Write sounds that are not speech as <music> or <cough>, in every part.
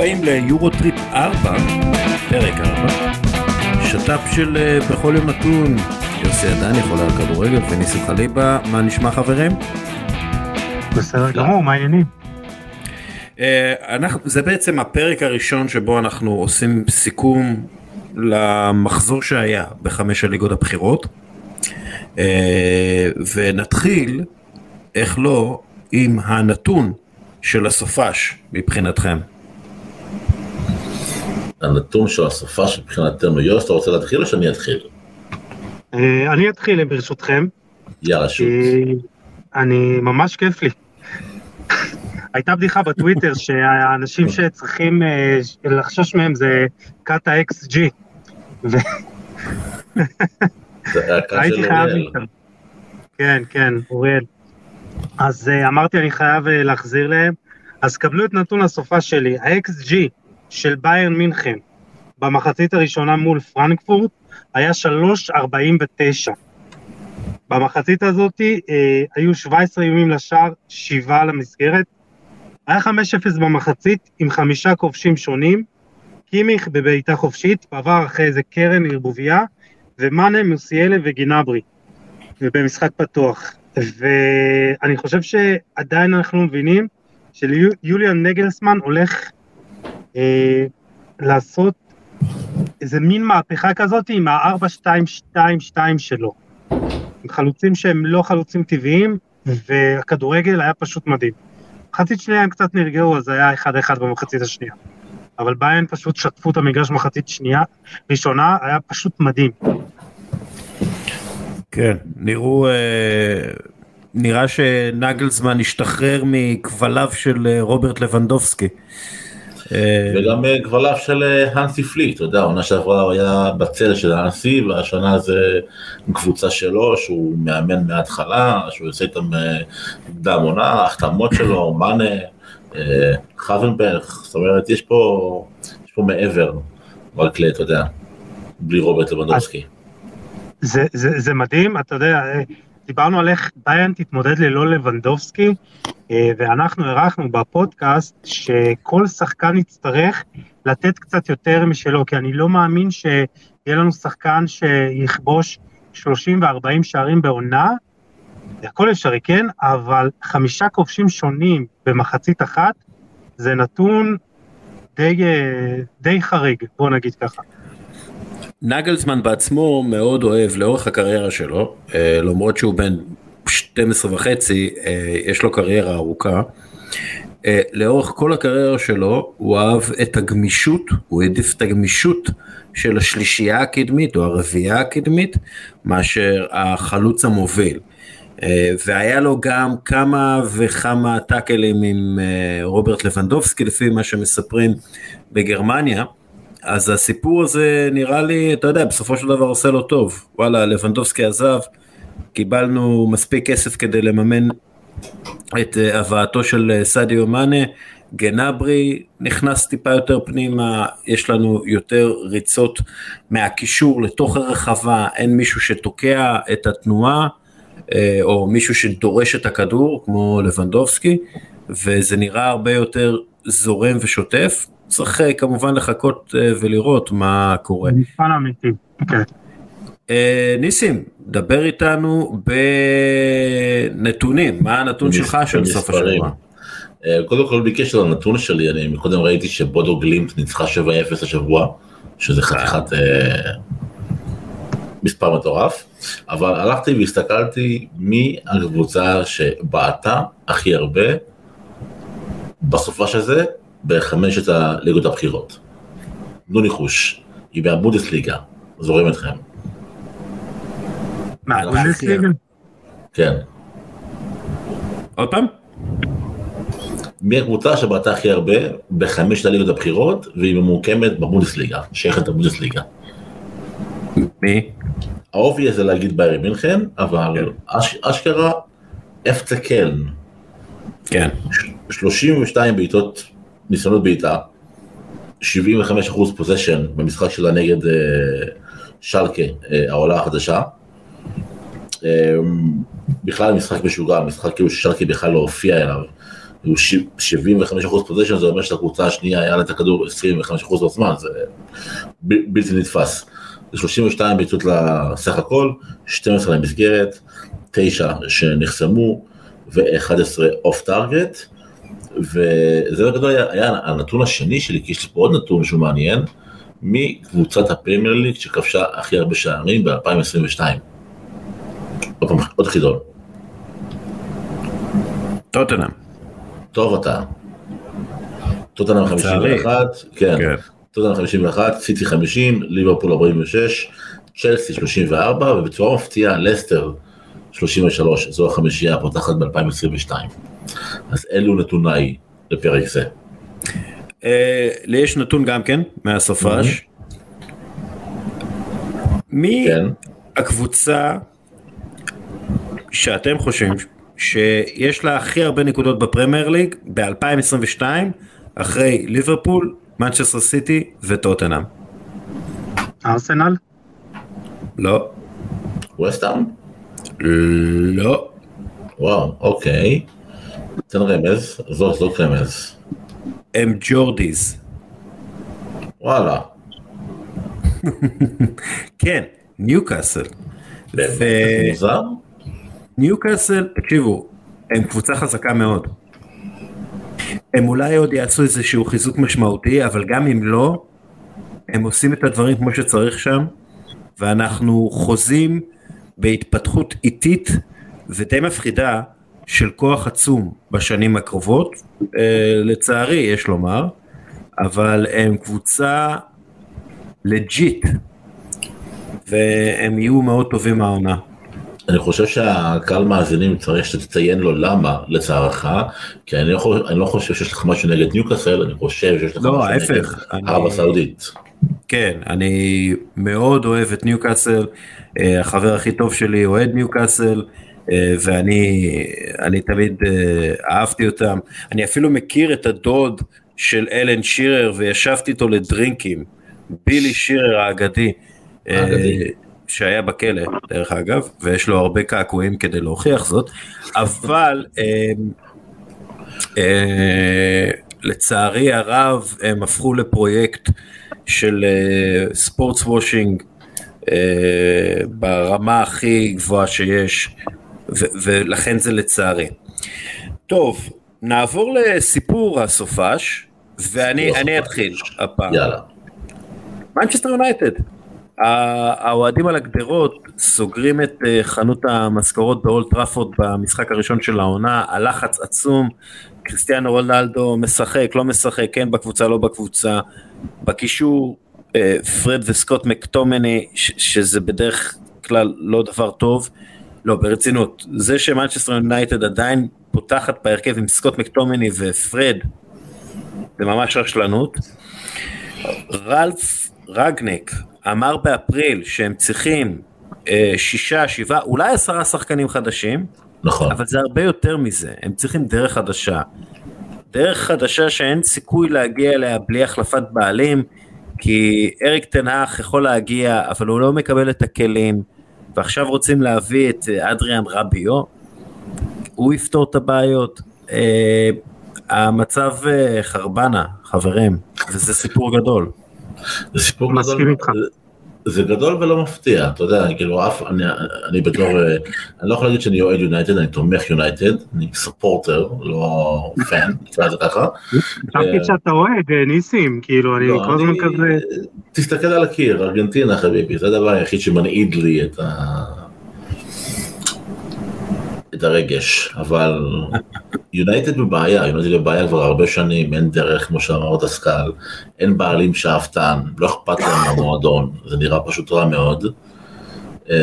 הבאים ליורו טריפ 4, פרק 4, שת"פ של אה, בכל יום נתון, יוסי עדן יכולה על כדורגל וניסים חליבה, מה נשמע חברים? בסדר גמור, מה העניינים? אה, אנחנו, זה בעצם הפרק הראשון שבו אנחנו עושים סיכום למחזור שהיה בחמש הליגות הבכירות אה, ונתחיל, איך לא, עם הנתון של הסופש מבחינתכם. הנתון של הסופש מבחינתנו, יוס, אתה רוצה להתחיל או שאני אתחיל? אה, אני אתחיל ברשותכם. יאללה, שוט. אני, ממש כיף לי. <laughs> הייתה בדיחה בטוויטר שהאנשים שצריכים אה, לחשוש מהם זה קאט <laughs> ה-XG. הייתי חייב. איתם. כן, כן, אוריאל. אז אמרתי אני חייב להחזיר להם. אז קבלו את נתון הסופה שלי, ה-XG של ביירן מינכן במחצית הראשונה מול פרנקפורט היה 3.49. במחצית הזאת uh, היו 17 איומים לשער, 7 למסגרת. היה 5-0 במחצית עם חמישה כובשים שונים. קימיך בבעיטה חופשית, בעבר אחרי איזה קרן ערבוביה, ומאנה, מוסיאלה וגינברי, ובמשחק פתוח. ואני חושב שעדיין אנחנו מבינים שיוליאן נגלסמן הולך אה, לעשות איזה מין מהפכה כזאת עם ה-4-2-2-2 שלו. עם חלוצים שהם לא חלוצים טבעיים, והכדורגל היה פשוט מדהים. מחצית שנייה הם קצת נרגעו, אז היה 1-1 במחצית השנייה. אבל ביין פשוט שטפו את המגרש במחצית שנייה, ראשונה, היה פשוט מדהים. כן, נראו, אה, נראה שנגלזמן השתחרר מכבליו של אה, רוברט לבנדובסקי. אה, וגם אה, כבליו של אה, האנסי פליק, אתה יודע, העונה שעברה הוא היה בצל של האנסי, והשנה זה קבוצה שלו, שהוא מאמן מההתחלה, שהוא יוצא איתם קדם עונה, ההחתמות שלו, מאנה, חוונברג, זאת אומרת, יש פה, יש פה מעבר, רק ל, אתה יודע, בלי רוברט לבנדובסקי. זה, זה, זה מדהים, אתה יודע, דיברנו על איך ביין תתמודד ללא לבנדובסקי, אה, ואנחנו הערכנו בפודקאסט שכל שחקן יצטרך לתת קצת יותר משלו, כי אני לא מאמין שיהיה לנו שחקן שיכבוש 30 ו-40 שערים בעונה, הכל אפשרי, כן, אבל חמישה כובשים שונים במחצית אחת, זה נתון די, אה, די חריג, בוא נגיד ככה. נגלזמן בעצמו מאוד אוהב לאורך הקריירה שלו, אה, למרות שהוא בן 12 וחצי, אה, יש לו קריירה ארוכה. אה, לאורך כל הקריירה שלו הוא אהב את הגמישות, הוא העדיף את הגמישות של השלישייה הקדמית או הרביעייה הקדמית מאשר החלוץ המוביל. והיה לו גם כמה וכמה טאקלים עם רוברט לבנדובסקי לפי מה שמספרים בגרמניה. אז הסיפור הזה נראה לי, אתה יודע, בסופו של דבר עושה לו טוב. וואלה, לבנדובסקי עזב, קיבלנו מספיק כסף כדי לממן את אה, הבאתו של אה, סדיו מאנה, גנברי נכנס טיפה יותר פנימה, יש לנו יותר ריצות מהקישור לתוך הרחבה, אין מישהו שתוקע את התנועה, אה, או מישהו שדורש את הכדור, כמו לבנדובסקי, וזה נראה הרבה יותר זורם ושוטף. צריך אה, כמובן לחכות אה, ולראות מה קורה. מבחן אמיתי, כן. ניסים, דבר איתנו בנתונים, מה הנתון שלך של סוף. השבוע? קודם כל בקשר לנתון שלי, אני קודם ראיתי שבודו גלימפ ניצחה 7-0 השבוע, שזה חתיכת אה, מספר מטורף, אבל הלכתי והסתכלתי מי הקבוצה שבעטה הכי הרבה בסופה של זה בחמשת הליגות הבכירות. תנו ניחוש, היא מהבונדסליגה, זורם אתכם, מה, הלכתי. בונדסליגה? כן. עוד פעם? מי הקבוצה שבעטה הכי הרבה בחמשת הליגות הבכירות והיא ממוקמת בבונדסליגה, שייכת לבונדסליגה. מי? האופי זה להגיד ביירי מינכן, אבל אש, אשכרה אפצה קלן, כן. 32 בעיטות, ניסיונות בעיטה, 75% פוזיישן במשחק שלה נגד אה, שלקה, אה, העולה החדשה. אה, בכלל משחק משוגע, משחק כאילו ששאלקה בכלל לא הופיע אליו. היו 75% possession, זה אומר שלקבוצה השנייה היה לה את הכדור 25% בזמן, זה בלתי נתפס. זה 32 בעיטות לסך הכל, 12 למסגרת, 9 שנחסמו ו-11 off target. וזה בגדול היה, הנתון השני שלי, כי יש לי פה עוד נתון שהוא מעניין, מקבוצת הפרמייר ליג שכבשה הכי הרבה שערים ב-2022. עוד פעם, עוד חידון. טוטנאם. טוב אתה. טוטנאם 51, כן. כן. טוטנאם 51, סיטי 50, ליברפול 46, צ'לסי 34, ובצורה מפתיעה לסטר 33, זו החמישייה הפותחת ב-2022. אז אלו נתוניי לפרק זה. אה, לי יש נתון גם כן מהסופש. מי כן. הקבוצה שאתם חושבים שיש לה הכי הרבה נקודות בפרמייר ליג ב-2022 אחרי ליברפול, מנצ'סטר סיטי וטוטנאם? ארסנל? לא. ווסטהאם? לא. וואו, אוקיי. תן רמז, זאת זאת רמז. הם ג'ורדיז. וואלה. כן, ניוקאסל. באמת, מוזר? ניוקאסל, תקשיבו, הם קבוצה חזקה מאוד. הם אולי עוד יעשו איזשהו חיזוק משמעותי, אבל גם אם לא, הם עושים את הדברים כמו שצריך שם, ואנחנו חוזים בהתפתחות איטית ודי מפחידה של כוח עצום בשנים הקרובות, אה, לצערי יש לומר, אבל הם קבוצה legit, והם יהיו מאוד טובים העונה. אני חושב שהקהל מאזינים צריך שתציין לו למה לצערך, כי אני לא חושב, אני לא חושב שיש לך משהו נגד ניוקאסל, אני חושב שיש לך לא, משהו ההפך, נגד אני- ערב הסעודית. כן, אני מאוד אוהב את ניוקאסל, אה, החבר הכי טוב שלי אוהד ניוקאסל, ואני אני תמיד אה, אהבתי אותם. אני אפילו מכיר את הדוד של אלן שירר וישבתי איתו לדרינקים, בילי שירר האגדי, אה, האגדי. שהיה בכלא דרך אגב, ויש לו הרבה קעקועים כדי להוכיח זאת, אבל אה, אה, לצערי הרב הם הפכו לפרויקט של ספורטס וושינג ברמה הכי גבוהה שיש, ולכן זה לצערי. טוב, נעבור לסיפור הסופש, ואני. אתחיל הפעם. יאללה. מנצ'סטר יונייטד. האוהדים על הגדרות סוגרים את אה, חנות המזכרות באולד טראפורד במשחק הראשון של העונה, הלחץ עצום, קריסטיאנו רונלדו משחק, לא משחק, כן בקבוצה, לא בקבוצה, בקישור אה, פרד וסקוט מקטומיניי, שזה בדרך כלל לא דבר טוב, לא ברצינות, זה שמנצ'סטר יונייטד עדיין פותחת בהרכב עם סקוט מקטומיניי ופרד, זה ממש רשלנות. רלף רגניק אמר באפריל שהם צריכים אה, שישה, שבעה, אולי עשרה שחקנים חדשים, נכון. אבל זה הרבה יותר מזה, הם צריכים דרך חדשה. דרך חדשה שאין סיכוי להגיע אליה בלי החלפת בעלים, כי אריק תנאך יכול להגיע, אבל הוא לא מקבל את הכלים, ועכשיו רוצים להביא את אה, אדריאן רביו, הוא יפתור את הבעיות. אה, המצב אה, חרבנה, חברים, וזה סיפור גדול. זה סיפור מסכים גדול. איתך. זה גדול ולא מפתיע, אתה יודע, כאילו אף, אני, אני בתור, אה, אני לא יכול להגיד שאני אוהד יונייטד, אני תומך יונייטד, אני ספורטר, לא פן, <laughs> נקרא לזה ככה. חשבתי שאתה אוהד, אה, ניסים, כאילו, אני לא, כל הזמן אני- כזה... תסתכל על הקיר, ארגנטינה חביבי, זה הדבר היחיד שמנעיד לי את ה... את הרגש, אבל יונייטד בבעיה, יונייטד בבעיה כבר הרבה שנים, אין דרך, כמו שאמר דסקל, אין בעלים שאפתן, לא אכפת להם מהמועדון, זה נראה פשוט רע מאוד. אה,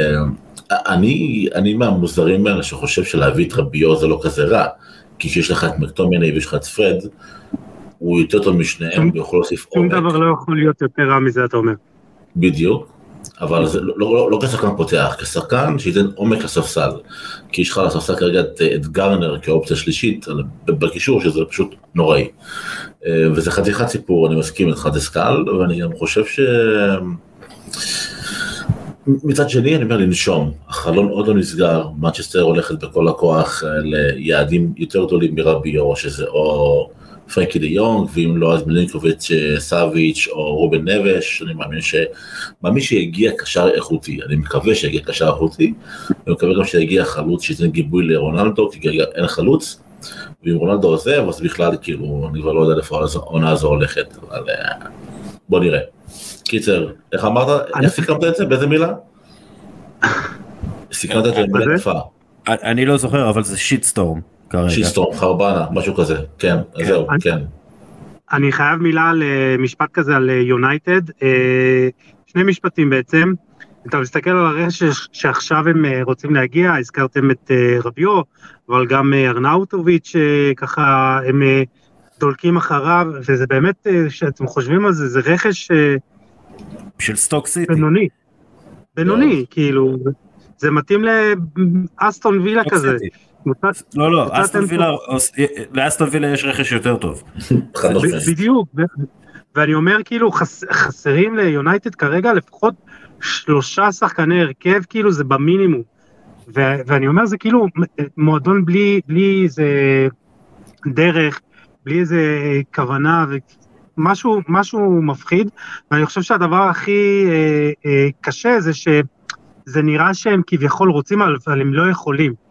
אני, אני מהמוזרים האלה שחושב שלהביא את רביו זה לא כזה רע, כי כשיש לך את מקטומני ויש לך את פרד, הוא יותר טוב משניהם, שום- הוא יכול להוסיף שום עומק. דבר לא יכול להיות יותר רע מזה, אתה אומר. בדיוק, אבל זה לא, לא, לא כשחקן פותח, כשחקן שייתן עומק לספסל. כי יש לך על הספסל כרגע את, את גרנר כאופציה שלישית בקישור, שזה פשוט נוראי. אה, וזה חתיכת סיפור, אני מסכים איתך דסקל, ואני גם חושב ש... מצד שני אני אומר לנשום, החלון עוד לא נסגר, מנצ'סטר הולכת בכל הכוח אה, ליעדים יותר גדולים מרביו, שזה או פרנקי דה יונג, ואם לא אז מלינקוביץ' אה, סאביץ' או רובן נבש, אני מאמין ש... מאמין שיגיע קשר איכותי, אני מקווה שיגיע קשר איכותי, אני מקווה גם שיגיע חלוץ שייתן גיבוי לרונלדו, כי כרגע אין חלוץ, ואם רונלדו עוזב אז בכלל כאילו אני כבר לא יודע איפה העונה הזו הולכת, אבל אה, בוא נראה. קיצר, איך אמרת, איך סיכמת את זה? באיזה מילה? <laughs> סיכמת את זה במילה יפה. אני לא זוכר אבל זה שיטסטורם כרגע. שיטסטורם, חרבנה, משהו כזה, כן, זהו, כן. אני חייב מילה למשפט כזה על יונייטד, שני משפטים בעצם. אתה מסתכל על הרשת שעכשיו הם רוצים להגיע, הזכרתם את רביו, אבל גם ארנאוטוביץ', ככה הם דולקים אחריו, וזה באמת, כשאתם חושבים על זה, זה רכש של סטוק סיטי. בינוני. בינוני, כאילו, זה מתאים לאסטון וילה כזה. לא, לא, אסטון וילה, לאסטון וילה יש רכש יותר טוב. בדיוק, ואני אומר כאילו חסרים ליונייטד כרגע לפחות שלושה שחקני הרכב, כאילו זה במינימום. ואני אומר זה כאילו מועדון בלי איזה דרך, בלי איזה כוונה, משהו, משהו מפחיד, ואני חושב שהדבר הכי אה, אה, קשה זה שזה נראה שהם כביכול רוצים, אבל הם לא יכולים.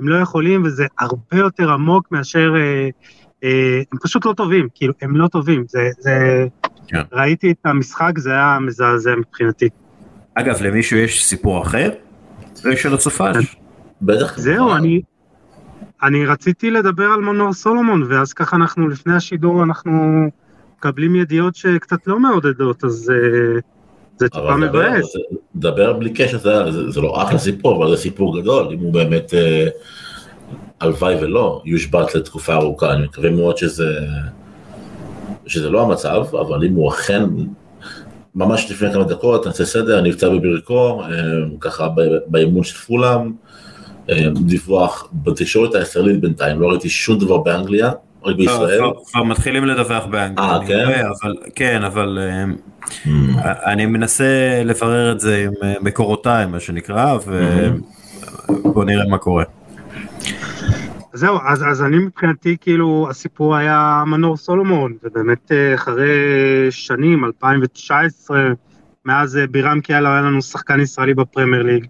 הם לא יכולים, וזה הרבה יותר עמוק מאשר... אה, אה, הם פשוט לא טובים, כאילו, הם לא טובים. זה... זה כן. ראיתי את המשחק, זה היה מזעזע מבחינתי. אגב, למישהו יש סיפור אחר? זה של הצופש. בטח. זהו, אני... אני רציתי לדבר על מנור סולומון, ואז ככה אנחנו, לפני השידור, אנחנו מקבלים ידיעות שקצת לא מעודדות, אז uh, זה טיפה מבאס. דבר בלי קשר, זה, זה, זה לא אחלה סיפור, אבל זה סיפור גדול, אם הוא באמת, uh, הלוואי ולא, יושבת לתקופה ארוכה, אני מקווה מאוד שזה, שזה לא המצב, אבל אם הוא אכן, ממש לפני כמה דקות, נעשה סדר, נפצע בברכו, uh, ככה באימון של פולאם, uh, דיווח בתקשורת הישראלית בינתיים, לא ראיתי שום דבר באנגליה. רק בישראל? לא, כבר מתחילים לדווח באנגליה. אה, כן? אבל, כן, אבל hmm. אני מנסה לברר את זה עם אה, מקורותיי, מה שנקרא, ובוא נראה מה קורה. זהו, אז, אז אני מבחינתי, כאילו, הסיפור היה מנור סולומון, ובאמת אה, אחרי שנים, 2019, מאז אה, בירם קיאלה היה לנו שחקן ישראלי בפרמייר ליג,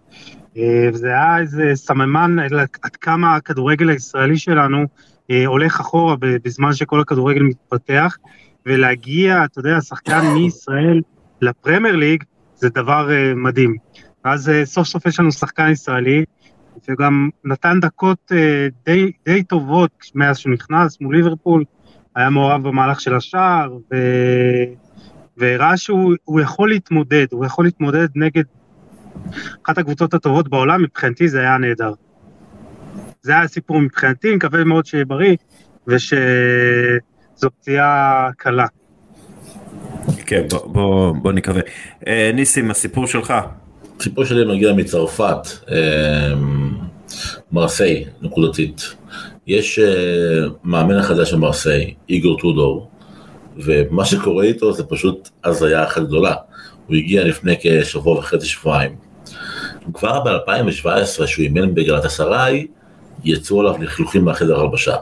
וזה היה איזה סממן עד כמה הכדורגל הישראלי שלנו הולך אחורה בזמן שכל הכדורגל מתפתח, ולהגיע, אתה יודע, שחקן מישראל לפרמייר ליג, זה דבר אה, מדהים. ואז אה, סוף סוף יש לנו שחקן ישראלי, וגם נתן דקות די, די טובות מאז שהוא נכנס מול ליברפול, היה מעורב במהלך של השער, ו... והראה שהוא יכול להתמודד, הוא יכול להתמודד נגד אחת הקבוצות הטובות בעולם, מבחינתי זה היה נהדר. זה היה הסיפור מבחינתי, מקווה מאוד שיהיה בריא, ושזו פציעה קלה. כן, בוא, בוא, בוא נקווה. אה, ניסים, הסיפור שלך. הסיפור שלי מגיע מצרפת, אה, מרסיי, נקודתית. יש אה, מאמן החדש של מרסיי, איגור טודור, ומה שקורה איתו זה פשוט הזיה אחת גדולה. הוא הגיע לפני כשבוע וחצי שבועיים. כבר ב-2017, שהוא אימן בגלת אסריי, יצאו עליו לכלוכים מהחדר הלבשה.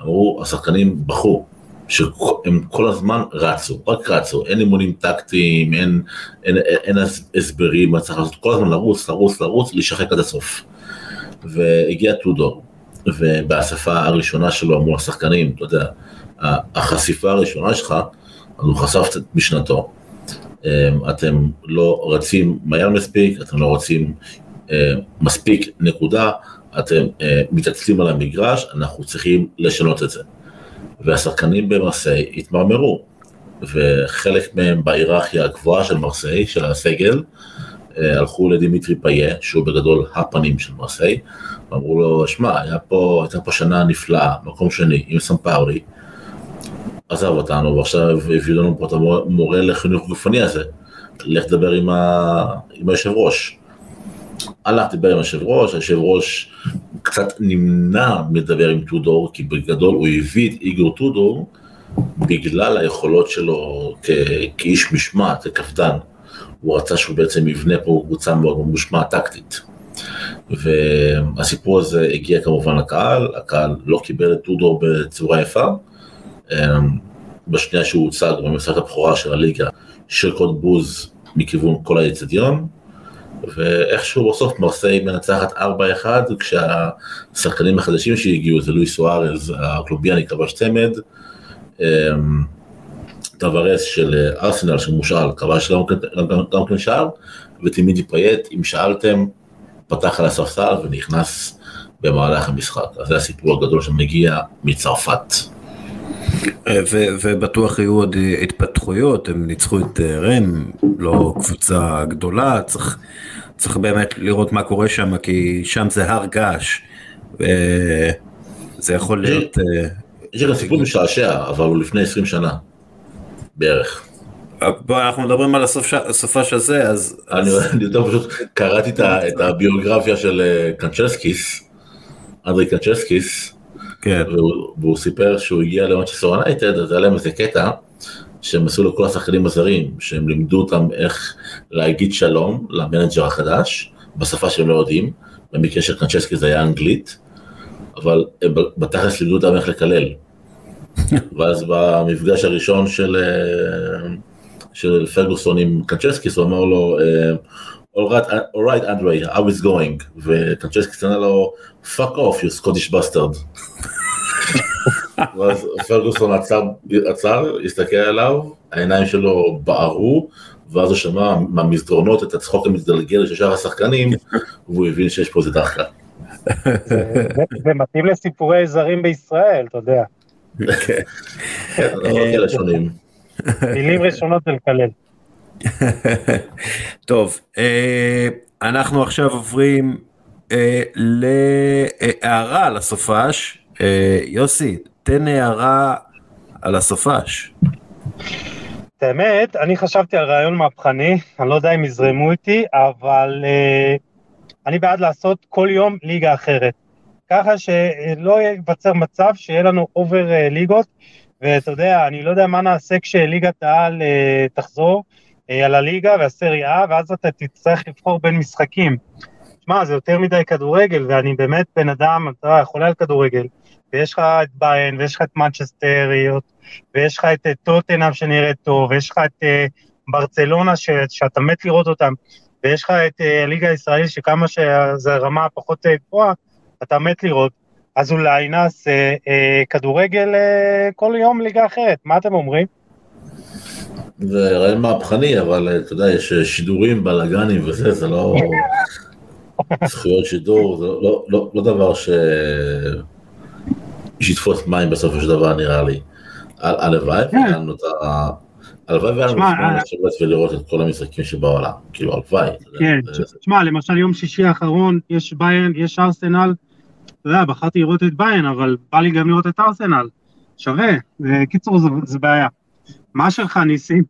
אמרו, השחקנים בכו, שהם כל הזמן רצו, רק רצו, אין אימונים טקטיים, אין, אין, אין, אין הסברים מה צריך לעשות, כל הזמן לרוץ, לרוץ, לרוץ, להישחק עד הסוף. והגיע טודור, ובאספה הראשונה שלו מול השחקנים, אתה יודע, החשיפה הראשונה שלך, אז הוא חשף את משנתו. אמ, אתם לא רצים מהר מספיק, אתם לא רצים מספיק, נקודה. אתם אה, מתעצלים על המגרש, אנחנו צריכים לשנות את זה. והשחקנים במרסיי התמרמרו, וחלק מהם בהיררכיה הגבוהה של מרסיי, של הסגל, אה, הלכו לדימיטרי פאיה, שהוא בגדול הפנים של מרסיי, ואמרו לו, שמע, הייתה פה שנה נפלאה, מקום שני, עם סמפאורי, עזב אותנו, ועכשיו הביאו לנו פה את המורה לחינוך גופני הזה, לך תדבר עם, ה... עם היושב ראש. הלך דיבר עם היושב ראש, היושב ראש קצת נמנע מדבר עם טודור, כי בגדול הוא הביא את איגור טודור בגלל היכולות שלו כ- כאיש משמעת, כקפדן. הוא רצה שהוא בעצם יבנה פה קבוצה מאוד מושמעת טקטית. והסיפור הזה הגיע כמובן לקהל, הקהל לא קיבל את טודור בצורה יפה. אמ, בשנייה שהוא הוצג במשחק הבכורה של הליגה, שרקות בוז מכיוון כל האצטדיון, ואיכשהו בסוף מרסיי מנצחת 4-1, כשהשחקנים החדשים שהגיעו זה לואיס סוארז, הקולומביאני כבש צמד, אמ, טווארש של ארסנל שמושאל כבש גם כן שער, ודימיטרי פאייט, אם שאלתם, פתח על הספסל ונכנס במהלך המשחק. אז זה הסיפור הגדול שמגיע מצרפת. ו- ובטוח יהיו עוד התפתחויות, הם ניצחו את אה, רם, לא קבוצה גדולה, צריך, צריך באמת לראות מה קורה שם, כי שם זה הר געש, וזה יכול להיות... אה, יש לך סיפור משעשע, אבל הוא לפני 20 שנה, בערך. בוא, אנחנו מדברים על הסופש הזה, אז... אני יותר פשוט קראתי את הביוגרפיה של אה, קנצ'לסקיס, אנדרי קנצ'לסקיס, כן. והוא, והוא סיפר שהוא הגיע למנצ'סטר יונייטד, אז היה להם איזה קטע שהם עשו לכל השחקנים הזרים, שהם לימדו אותם איך להגיד שלום למנג'ר החדש, בשפה שהם לא יודעים, במקרה של קנצ'סקי זה היה אנגלית, אבל בתכלס לימדו אותם איך לקלל. <laughs> ואז במפגש הראשון של, אה, של פרגוסון עם קנצ'סקיס, הוא אמר לו, אה, All right, Andre, how is going? וקנצ'סקי ענה לו, fuck off, you Scottish bastard. <laughs> ואז פרגוסון עצר, עצר, הסתכל עליו, העיניים שלו בערו, ואז הוא שמע מהמסדרונות את הצחוק המתגלגל של שאר השחקנים, והוא הבין שיש פה איזה דחקה. זה מתאים לסיפורי זרים בישראל, אתה יודע. כן, כאלה שונים. מילים ראשונות זה לקלל. טוב, אה, אנחנו עכשיו עוברים אה, להערה על הסופש. אה, יוסי, תן הערה על הסופש. את האמת, אני חשבתי על רעיון מהפכני, אני לא יודע אם יזרמו איתי, אבל אני בעד לעשות כל יום ליגה אחרת. ככה שלא ייווצר מצב שיהיה לנו אובר ליגות, ואתה יודע, אני לא יודע מה נעשה כשליגת העל תחזור, אה, על הליגה והסריה, ואז אתה תצטרך לבחור בין משחקים. שמע, זה יותר מדי כדורגל, ואני באמת בן אדם, אתה יודע, חולה על כדורגל, ויש לך את ביין, ויש לך את מנצ'סטריות, ויש לך את אה, טוטנאם שנראית טוב, ויש לך את uh, ברצלונה ש, שאתה מת לראות אותם, ויש לך את uh, הליגה הישראלית שכמה שזו רמה פחות גבוהה, אתה מת לראות. אז אולי נעשה uh, כדורגל uh, כל יום ליגה אחרת, מה אתם אומרים? זה רעיון מהפכני, אבל אתה יודע, יש שידורים, בלאגנים וזה, זה לא... <laughs> זכויות שידור, זה לא, לא, לא דבר ש... שיתפוס מים בסופו של דבר נראה לי. הלוואי כן. והיה לנו את ה... הלוואי והיה לנו זמן אה, לשבת ולראות את כל המשחקים שבעולם, כאילו הלוואי. כן, תשמע, למשל יום שישי האחרון יש באיירן, יש ארסנל, אתה יודע, בחרתי לראות את באיירן, אבל בא לי גם לראות את ארסנל, שווה, בקיצור זה בעיה. מה שלך, ניסים?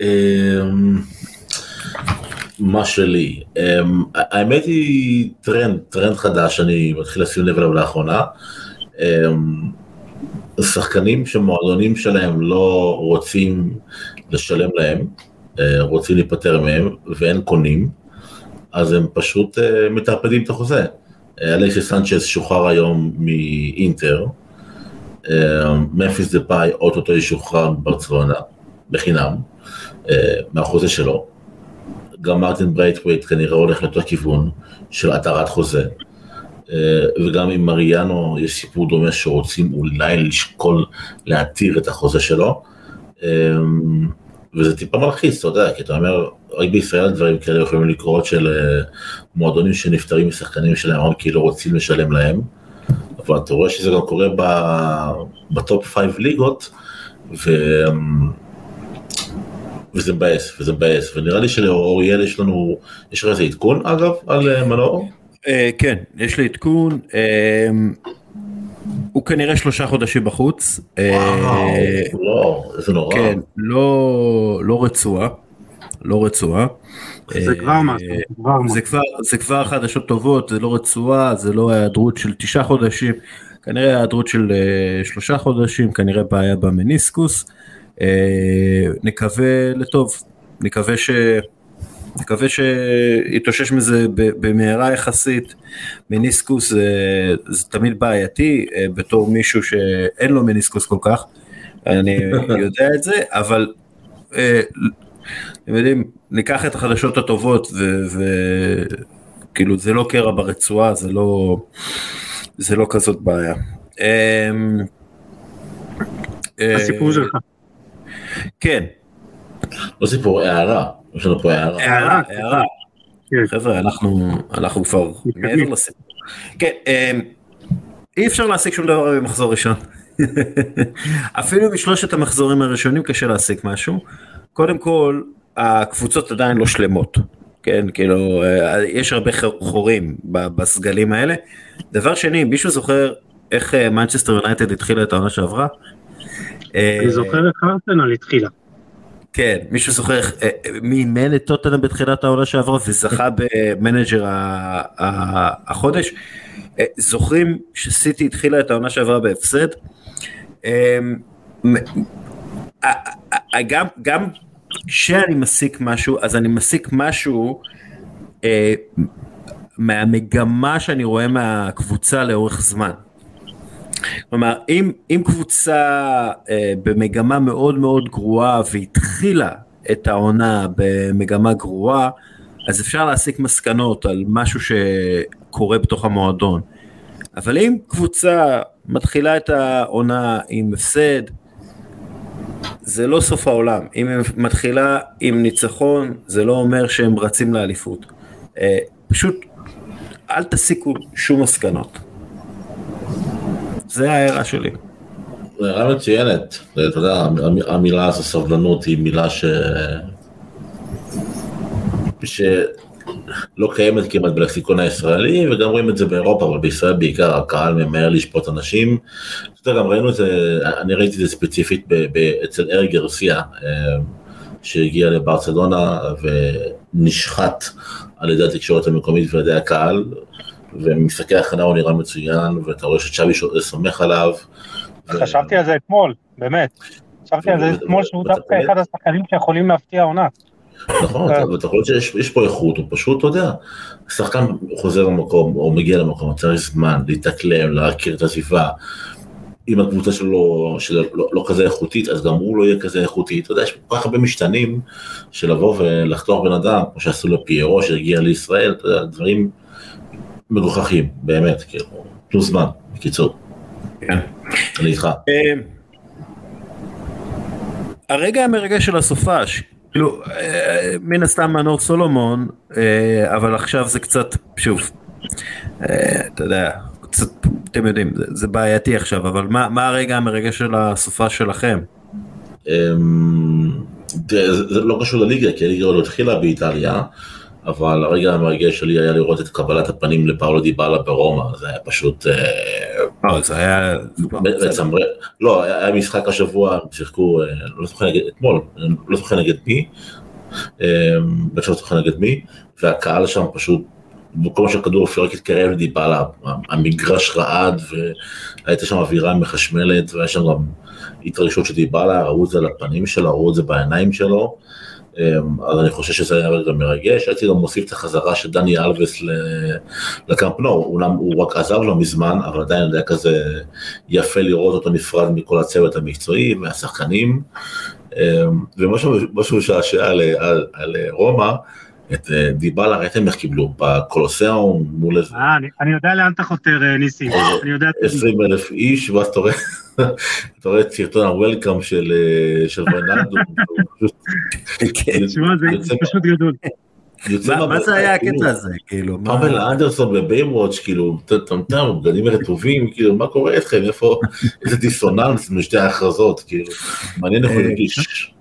אמ, מה שלי, אמ, האמת היא טרנד, טרנד חדש, אני מתחיל לשים לב אליו לאחרונה. אמ, שחקנים שמועדונים שלהם לא רוצים לשלם להם, אה, רוצים להיפטר מהם ואין קונים, אז הם פשוט אה, מטרפדים את החוזה. אה, אלכסי סנצ'ס שוחרר היום מאינטר, ממפיס דפאי אוטוטו ישוחרר מברצלונה בחינם מהחוזה שלו. גם מרטין ברייטווייט כנראה הולך לאותו כיוון של התרת חוזה. אה, וגם עם מריאנו יש סיפור דומה שרוצים אולי לשקול להתיר את החוזה שלו. אה, וזה טיפה מלחיץ, אתה יודע, כי אתה אומר, רק בישראל דברים כאלה יכולים לקרות של מועדונים שנפטרים משחקנים שלהם, כי לא רוצים לשלם להם. אבל אתה רואה שזה גם קורה ב top five ליגות, ו... וזה מבאס, וזה מבאס, ונראה לי שלאוריאל יש לנו, יש לך איזה עדכון אגב על אה, מנור? אה, כן, יש לי עדכון, אה, הוא כנראה שלושה חודשים בחוץ. וואו, לא, איזה נורא. כן, לא, לא רצועה, לא רצועה. זה כבר משהו, זה כבר זה כבר חדשות טובות, זה לא רצועה, זה לא היעדרות של תשעה חודשים, כנראה היעדרות של שלושה חודשים, כנראה בעיה במניסקוס, נקווה לטוב, נקווה ש... נקווה שיתאושש מזה במהרה יחסית. מניסקוס זה, זה תמיד בעייתי אה, בתור מישהו שאין לו מניסקוס כל כך, אני <laughs> יודע את זה, אבל אה, אתם יודעים, ניקח את החדשות הטובות וכאילו זה לא קרע ברצועה, זה לא, זה לא כזאת בעיה. אמ, הסיפור שלך. כן. לא סיפור, הערה. יש לנו פה הערה. הערה, הערה. כן. חבר'ה, אנחנו, אנחנו כבר מעבר לסיפור. כן, אמ, אי אפשר להשיג שום דבר במחזור ראשון. <laughs> אפילו משלושת המחזורים הראשונים קשה להשיג משהו. קודם כל, הקבוצות עדיין לא שלמות. כן, כאילו, אה, יש הרבה חורים בסגלים האלה. דבר שני, מישהו זוכר איך מנצ'סטר אה, יונייטד התחילה את העונה שעברה? אני זוכר איך ארסנל התחילה. כן, מישהו זוכר אה, מי אימן את טוטנאם בתחילת העונה שעברה וזכה ב manager החודש? אה, זוכרים שסיטי התחילה את העונה שעברה בהפסד? אמ, גם, גם כשאני מסיק משהו, אז אני מסיק משהו אה, מהמגמה שאני רואה מהקבוצה לאורך זמן. כלומר, אם, אם קבוצה אה, במגמה מאוד מאוד גרועה והתחילה את העונה במגמה גרועה, אז אפשר להסיק מסקנות על משהו שקורה בתוך המועדון. אבל אם קבוצה מתחילה את העונה עם הפסד, זה לא סוף העולם. אם היא מתחילה עם ניצחון, זה לא אומר שהם רצים לאליפות. אה, פשוט אל תסיקו שום מסקנות. זה ההערה שלי. זו הערה מצוינת, אתה יודע, המילה הזו סבלנות היא מילה ש... שלא קיימת כמעט בלקסיקון הישראלי, וגם רואים את זה באירופה, אבל בישראל בעיקר הקהל ממהר לשפוט אנשים. אתה יודע, גם ראינו את זה, אני ראיתי את זה ספציפית אצל ארי גרסיה, אה, שהגיע לברצלונה ונשחט על ידי התקשורת המקומית ועל ידי הקהל, ומשחקי הכנה הוא נראה מצוין, ואתה רואה שצ'אבי סומך עליו. חשבתי על זה אתמול, באמת. חשבתי על זה אתמול שהוא דווקא אחד השחקנים שיכולים להפתיע עונה. נכון, ואתה יכול לראות שיש פה איכות, הוא פשוט, אתה יודע, שחקן חוזר למקום, או מגיע למקום, צריך זמן להתאקלם, להכיר את הסביבה. אם הקבוצה שלו, שלו לא, לא כזה איכותית, אז גם הוא לא יהיה כזה איכותי. אתה יודע, יש כל כך הרבה משתנים של לבוא ולחתוך בן אדם, כמו שעשו לפיירו שהגיע לישראל, אתה יודע, דברים מגוחכים, באמת, כאילו, תנו זמן, בקיצור. כן. אני איתך. אה, הרגע המרגש של הסופש, כאילו, אה, מן הסתם מנור סולומון, אה, אבל עכשיו זה קצת, שוב, אתה יודע, קצת, אתם יודעים, זה, זה בעייתי עכשיו, אבל מה, מה הרגע המרגש של הסופש שלכם? אמ, זה לא קשור לליגה, כי הליגה עוד התחילה באיטליה. אבל הרגע המרגש שלי היה לראות את קבלת הפנים לפאולו דיבאלה ברומא, זה היה פשוט... לא, זה היה... לא, היה משחק השבוע, שיחקו, אה, לא זוכר נגד, אתמול, לא זוכר נגד מי, בטח לא זוכר נגד מי, והקהל שם פשוט, במקום שהכדור אפילו רק התקרב לדיבאלה, המגרש רעד, והייתה שם אווירה מחשמלת, והיה שם גם התרגשות של דיבאלה, ראו את זה על הפנים שלו, ראו את זה בעיניים שלו. אמ, אז אני חושב שזה היה רגע מרגש, הייתי גם מוסיף את החזרה של דני אלווס לקמפנו, אולם הוא רק עזב לא מזמן, אבל עדיין היה כזה יפה לראות אותו נפרד מכל הצוות המקצועי, מהשחקנים, אמ, ומשהו שעשע על, על, על רומא, את אה, דיבלה ראיתם איך קיבלו? בקולוסיאום מול איזה... אה, אני יודע לאן אתה חותר אה, ניסי, אני יודע... 20 אלף איש, ואז אתה רואה אתה רואה את סרטון הוולקאם של ויינלדו. כן. תשמע, זה פשוט גדול. מה זה היה הקטע הזה, כאילו? פאבל אנדרסון בביימוואץ', כאילו, טמטם, בגנים רטובים, כאילו, מה קורה איתכם, איפה, איזה דיסוננס משתי ההכרזות, כאילו, מעניין איך הוא ירגיש.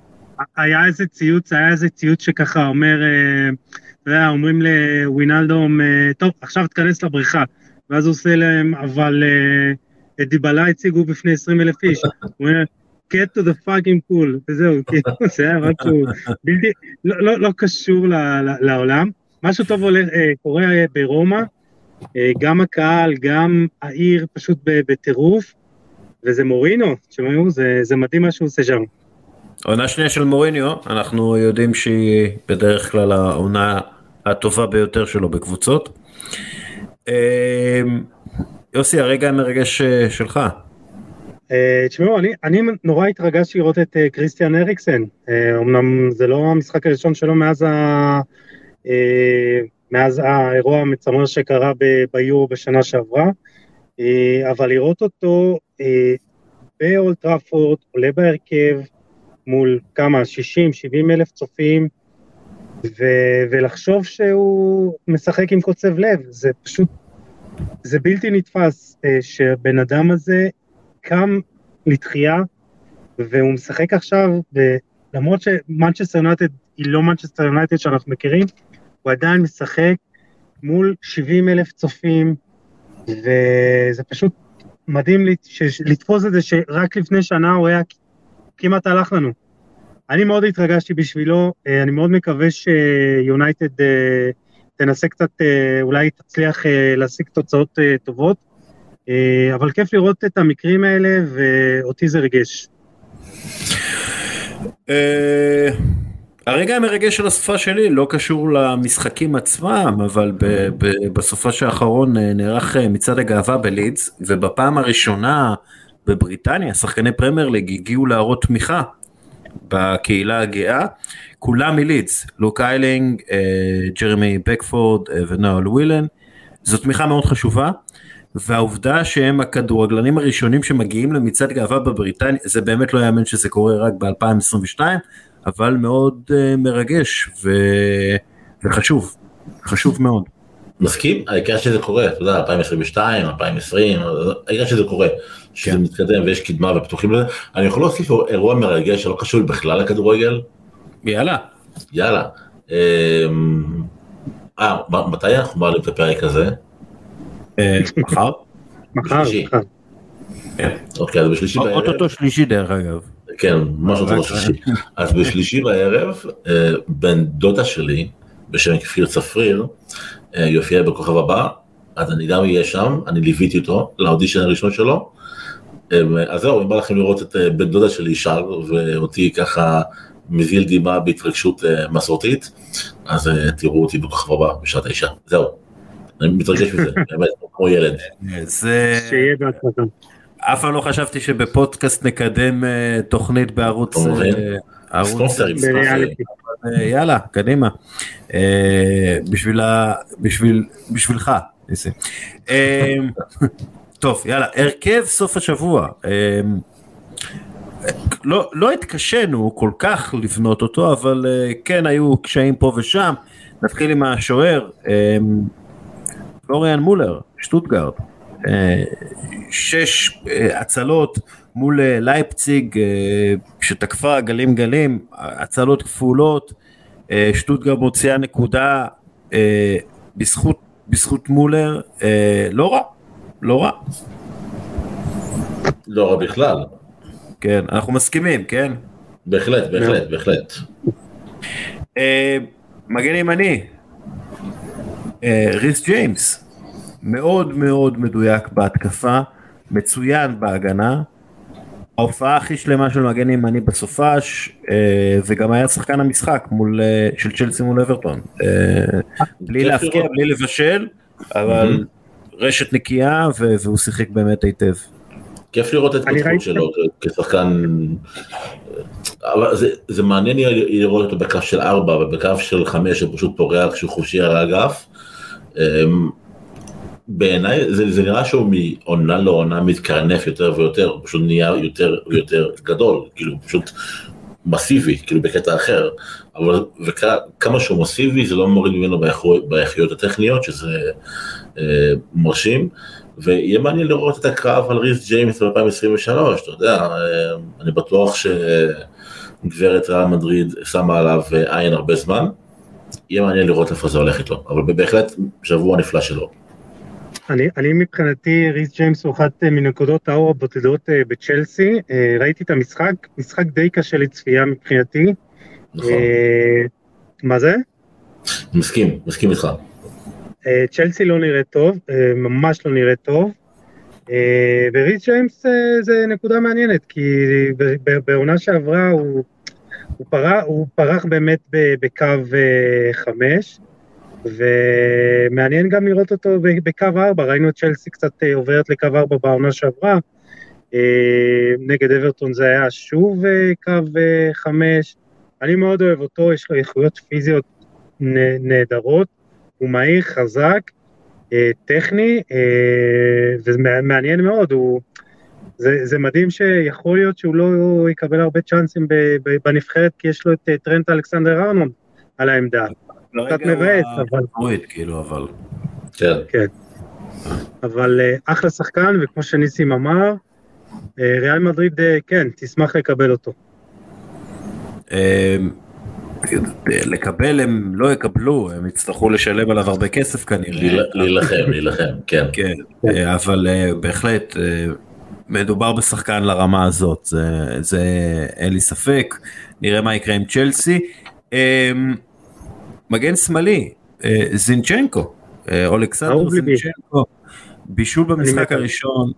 היה איזה ציוץ, היה איזה ציוץ שככה אומר, אה, אתה יודע, אומרים לווינלדום, אה, טוב, עכשיו תכנס לבריכה, ואז הוא עושה להם, אבל אה, את דיבלה הציגו בפני 20 אלף איש. הוא אומר, get to the fucking pool, וזהו, <laughs> כאילו, זה היה משהו בלתי, לא, לא, לא קשור לעולם. משהו טוב הולך, קורה ברומא, גם הקהל, גם העיר פשוט בטירוף, וזה מורינו, תשמעו, זה, זה מדהים מה שהוא עושה שם. עונה שנייה של מוריניו, אנחנו יודעים שהיא בדרך כלל העונה הטובה ביותר שלו בקבוצות. יוסי, הרגע המרגש אה, שלך. אה, תשמעו, אני, אני נורא התרגשתי לראות את אה, קריסטיאן אריקסן. אמנם זה לא המשחק הראשון שלו מאז, ה, מאז האירוע המצמר שקרה ביורו בשנה שעברה, אבל לראות אותו אה, באולט טראפורד, עולה בהרכב, מול כמה, 60-70 אלף צופים, ו- ולחשוב שהוא משחק עם קוצב לב, זה פשוט, זה בלתי נתפס אה, שהבן אדם הזה קם לתחייה, והוא משחק עכשיו, ולמרות שמנצ'סטר יונייטד היא לא מנצ'סטר יונייטד שאנחנו מכירים, הוא עדיין משחק מול 70 אלף צופים, וזה פשוט מדהים לתפוס את זה שרק לפני שנה הוא היה כמעט הלך לנו. אני מאוד התרגשתי בשבילו, אה, אני מאוד מקווה שיונייטד אה, תנסה קצת, אה, אולי תצליח אה, להשיג תוצאות אה, טובות, אבל כיף לראות את המקרים האלה, ואותי זה ריגש. הרגע המרגש של הסופ"ש שלי לא קשור למשחקים עצמם, אבל ב- ב- בסופ"ש האחרון נערך מצעד הגאווה בלידס, ובפעם הראשונה בבריטניה שחקני פרמייר ליג הגיעו להראות תמיכה בקהילה הגאה, כולם מלידס, לוק איילינג, אה, ג'רמי בקפורד אה, ונואל ווילן, זו תמיכה מאוד חשובה. והעובדה שהם הכדורגלנים הראשונים שמגיעים למצעד גאווה בבריטניה, זה באמת לא יאמן שזה קורה רק ב-2022, אבל מאוד uh, מרגש ו... וחשוב, חשוב מאוד. מסכים? העיקר שזה קורה, אתה יודע, 2022, 2020, העיקר שזה קורה, שזה כן. מתקדם ויש קדמה ופתוחים לזה. אני יכול להוסיף אירוע מרגש שלא קשור בכלל לכדורגל? יאללה. יאללה. אמ, אה, מתי אנחנו מעלים את הפרק הזה? אה, מחר? מחר, בשלישי. מחר. אוקיי, אז בשלישי בערב, אוטוטו שלישי דרך אגב. כן, אותו רק- שלישי. אז בשלישי בערב, אה, בן דודה שלי, בשם כפיר צפריר, אה, יופיע בכוכב הבא, אז אני גם אהיה שם, אני ליוויתי אותו לאודישן הראשון שלו. אז זהו, אם בא לכם לראות את אה, בן דודה שלי שר, ואותי ככה מזיל דמעה בהתרגשות אה, מסורתית, אז אה, תראו אותי בכוכב הבא בשעה תשע. זהו. אני מתרגש מזה, <laughs> באמת, כמו ילד. זה... שיהיה בהצלחה. אף פעם לא חשבתי שבפודקאסט נקדם תוכנית בערוץ... ערוץ... ספונסרים, יאללה, קדימה. בשביל ה... בשביל... בשבילך, ניסי. טוב, יאללה, הרכב סוף השבוע. אה, לא, לא התקשינו כל כך לבנות אותו, אבל אה, כן היו קשיים פה ושם. נתחיל עם השוער, אה, פלוריאן מולר, שטוטגרד. אה, שש אה, הצלות מול לייפציג שתקפה גלים גלים, הצלות כפולות, שטוטגרד מוציאה נקודה בזכות, בזכות מולר, לא רע, לא רע, לא רע בכלל. כן, אנחנו מסכימים, כן? בהחלט, בהחלט, בהחלט. אה, מגן ימני, אה, ריס ג'יימס, מאוד מאוד מדויק בהתקפה, מצוין בהגנה, ההופעה הכי שלמה של מגן ימני בסופש, אה, וגם היה שחקן המשחק מול, של צ'לסי מול אברטון, בלי להפקיע. בלי לבשל, אבל רשת נקייה ו- והוא שיחק באמת היטב. כיף לראות את ההתפתחות שלו כשחקן, אבל זה, זה מעניין לראות אותו בקו של ארבע ובקו של חמש הוא פשוט פורח כשהוא חופשי על האגף. אמ, בעיניי זה, זה נראה שהוא מעונה לעונה מתקרנף יותר ויותר, הוא פשוט נהיה יותר ויותר גדול, כאילו פשוט מסיבי, כאילו בקטע אחר, אבל וכמה שהוא מסיבי זה לא מוריד ממנו באיכו- באיכויות הטכניות שזה אה, מרשים. ויהיה מעניין לראות את הקרב על ריס ג'יימס ב-2023, אתה יודע, אה, אני בטוח שגברת ריאל מדריד שמה עליו אה, עין הרבה זמן, יהיה מעניין לראות איפה זה הולך איתו, אבל בהחלט שבוע נפלא שלו. אני, אני מבחינתי, ריס ג'יימס הוא אחת אה, מנקודות האור הבודדות אה, בצ'לסי. ראיתי את המשחק, משחק די קשה לצפייה מבחינתי. נכון, אה, מה זה? מסכים, מסכים איתך. אה, צ'לסי לא נראית טוב, אה, ממש לא נראית טוב. וריס ג'יימס זה נקודה מעניינת, כי בעונה שעברה הוא הוא, פרח, הוא פרח באמת בקו חמש, ומעניין גם לראות אותו בקו ארבע, ראינו את צ'לסי קצת עוברת לקו ארבע בעונה שעברה, נגד אברטון זה היה שוב קו חמש, אני מאוד אוהב אותו, יש לו איכויות פיזיות נהדרות, הוא מהיר, חזק, טכני, ומעניין מאוד, הוא... זה, זה מדהים שיכול להיות שהוא לא יקבל הרבה צ'אנסים בנבחרת, כי יש לו את אה, טרנט אלכסנדר ארנון על העמדה. קצת מבאס, אבל... כאילו, אבל... כן. כן. אבל אה, אחלה שחקן, וכמו שניסים אמר, אה, ריאל מדריד, כן, תשמח לקבל אותו. לקבל הם לא יקבלו, הם יצטרכו לשלם עליו הרבה כסף כנראה. להילחם, להילחם, כן. כן, אבל בהחלט מדובר בשחקן לרמה הזאת, זה, זה אין לי ספק, נראה מה יקרה עם צ'לסי. אמ, מגן שמאלי, אה, זינצ'נקו, אה, אולכסנדר זינצ'נקו, בישול במשחק הראשון,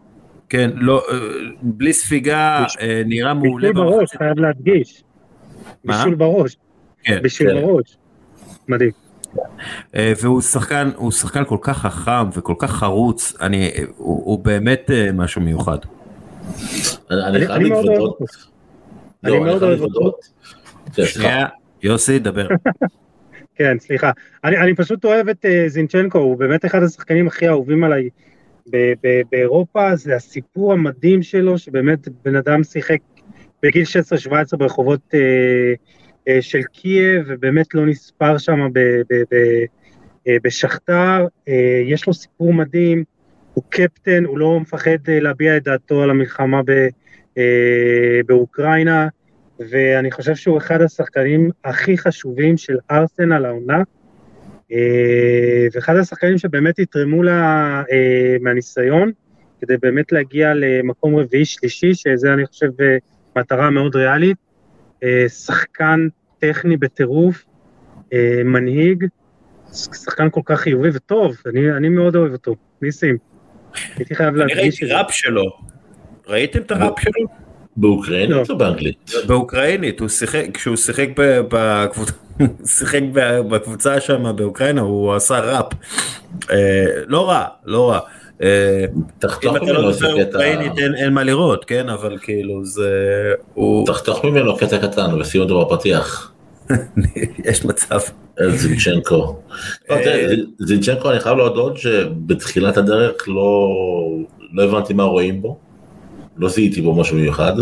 כן, לא, אה, בלי ספיגה, נראה מעולה. בישול בראש, חייב להדגיש. בישול בראש. כן. בישול כן. בראש. מדהים. והוא שחקן, הוא שחקן כל כך חכם וכל כך חרוץ, אני, הוא, הוא באמת משהו מיוחד. אני חייב להתוודות. אני מאוד אוהב אותו. שנייה, יוסי, דבר. <laughs> כן, סליחה. אני, אני פשוט אוהב את uh, זינצ'נקו, הוא באמת אחד השחקנים הכי אהובים עליי באירופה, זה הסיפור המדהים שלו, שבאמת בן אדם שיחק בגיל 16-17 ברחובות uh, uh, של קייב, ובאמת לא נספר שם בשכתר, uh, יש לו סיפור מדהים, הוא קפטן, הוא לא מפחד אה, להביע את דעתו על המלחמה ב, אה, באוקראינה, ואני חושב שהוא אחד השחקנים הכי חשובים של ארסנל העונה, אה, ואחד השחקנים שבאמת יתרמו לה אה, מהניסיון, כדי באמת להגיע למקום רביעי-שלישי, שזה אני חושב אה, מטרה מאוד ריאלית. אה, שחקן טכני בטירוף, אה, מנהיג, שחקן כל כך חיובי וטוב, אני, אני מאוד אוהב אותו. ניסים. הייתי חייב להדגיש את זה. אני ראיתי ראפ שלו. ראיתם את הראפ שלו? באוקראינית לא. או באנגלית? באוקראינית, הוא שיחק, כשהוא שיחק בקבוצה, <laughs> שיחק בקבוצה שם באוקראינה, הוא עשה ראפ. אה, לא רע, לא רע. אה, תחתוך ממנו לא איזה קטע... אין מה לראות, כן, אבל כאילו זה... תחתוך ממנו קטע קטן ושים אותו בפתיח. יש מצב. זינצ'נקו. לא, זינצ'נקו אני חייב להודות שבתחילת הדרך לא, לא הבנתי מה רואים בו, לא זיהיתי בו משהו מיוחד,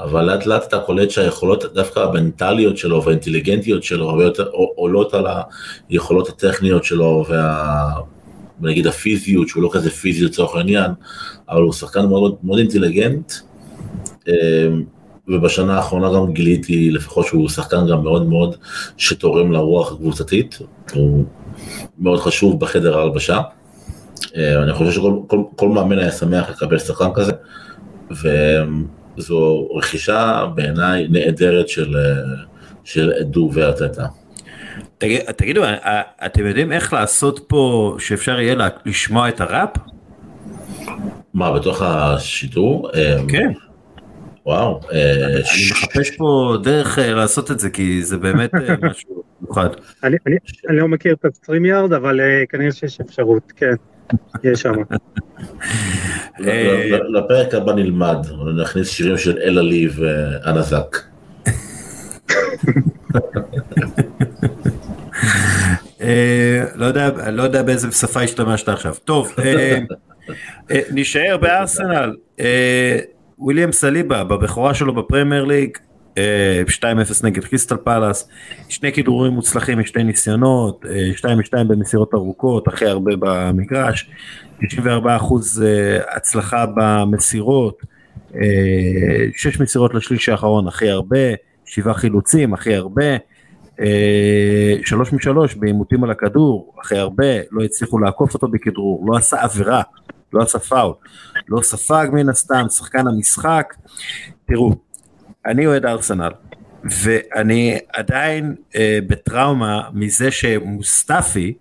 אבל לאט לאט אתה קולט שהיכולות דווקא המנטליות שלו והאינטליגנטיות שלו הרבה יותר עולות על היכולות הטכניות שלו וה... נגיד הפיזיות שהוא לא כזה פיזי לצורך העניין, אבל הוא שחקן מאוד, מאוד אינטליגנט. אמ, ובשנה האחרונה גם גיליתי לפחות שהוא שחקן גם מאוד מאוד שתורם לרוח הקבוצתית, הוא מאוד חשוב בחדר ההלבשה. אה, אני חושב שכל כל, כל מאמן היה שמח לקבל שחקן כזה, וזו רכישה בעיניי נהדרת של, של אדו וארטטה. תגיד, תגידו, אה, אתם יודעים איך לעשות פה שאפשר יהיה לשמוע את הראפ? מה, בתוך השידור? אה, כן. וואו. אה, אני מחפש פה דרך אה, לעשות את זה, כי זה באמת אה, <laughs> משהו מיוחד. אני לא מכיר את הסטרים יארד, אבל כנראה שיש אפשרות, כן. יש שם. לפרק הבא נלמד, נכניס שירים של אלה לי ואנה זק. <laughs> לא, לא יודע באיזה שפה השתמשת עכשיו. טוב, נשאר בארסנל. וויליאם סליבה בבכורה שלו בפרמייר ליג 2-0 אה, נגד קריסטל פאלאס, שני כידורים מוצלחים משתי ניסיונות, 2-2 אה, במסירות ארוכות, הכי הרבה במגרש, 94 אחוז אה, הצלחה במסירות, 6 מסירות לשליש האחרון הכי הרבה, 7 חילוצים הכי הרבה, 3 מ-3 בעימותים על הכדור הכי הרבה, לא הצליחו לעקוף אותו בכדרור, לא עשה עבירה לא עשה פאול, לא ספג מן הסתם, שחקן המשחק. תראו, אני אוהד ארסנל, ואני עדיין אה, בטראומה מזה שמוסטפי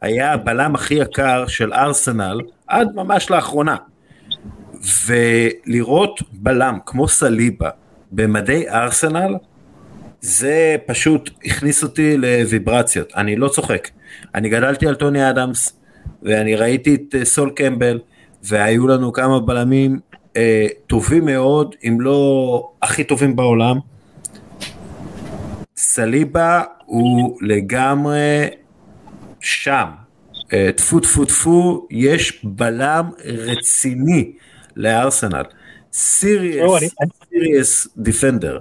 היה הבלם הכי יקר של ארסנל עד ממש לאחרונה. ולראות בלם כמו סליבה במדי ארסנל זה פשוט הכניס אותי לוויברציות, אני לא צוחק. אני גדלתי על טוני אדמס, ואני ראיתי את אה, סול קמבל, והיו לנו כמה בלמים אה, טובים מאוד, אם לא הכי טובים בעולם. סליבה הוא לגמרי שם. אה, טפו טפו טפו, יש בלם רציני לארסנל. סיריוס, סיריוס דיפנדר.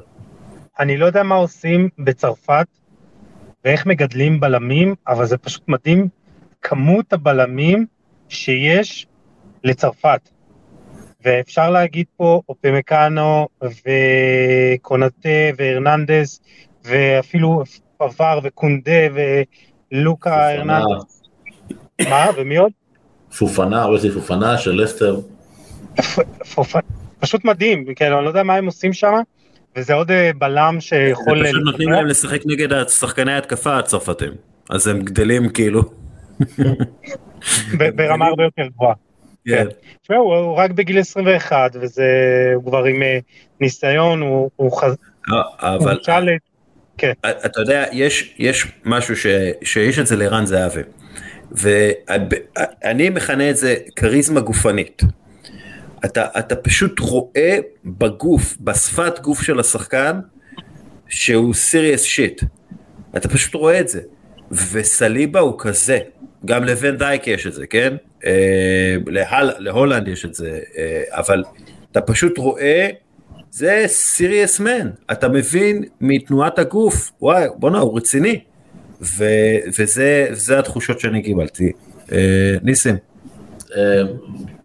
אני לא יודע מה עושים בצרפת ואיך מגדלים בלמים, אבל זה פשוט מדהים כמות הבלמים שיש לצרפת. ואפשר להגיד פה אופמקאנו וקונטה והרננדס ואפילו פבר וקונדה ולוקה הרננדס. מה? ומי עוד? פופנה, אולי פופנה של לסטר. פשוט מדהים, כן, אני לא יודע מה הם עושים שם, וזה עוד אה, בלם שיכול... פשוט נותנים להם לשחק נגד השחקני ההתקפה הצרפתים, אז הם גדלים כאילו. ברמה הרבה יותר גבוהה. כן. תשמעו, הוא רק בגיל 21, וזה, הוא כבר עם אה, ניסיון, הוא חז... אה, אבל... כן. אתה יודע, יש, יש משהו ש, שיש את זה לערן זהבי, ואני מכנה את זה כריזמה גופנית. אתה, אתה פשוט רואה בגוף, בשפת גוף של השחקן, שהוא סיריוס שיט. אתה פשוט רואה את זה. וסליבה הוא כזה, גם לבן דייק יש את זה, כן? אה, להל, להולנד יש את זה, אה, אבל אתה פשוט רואה, זה סיריוס מן, אתה מבין מתנועת הגוף, וואי, בואנה, הוא רציני. ו, וזה התחושות שאני קיבלתי. אה, ניסים.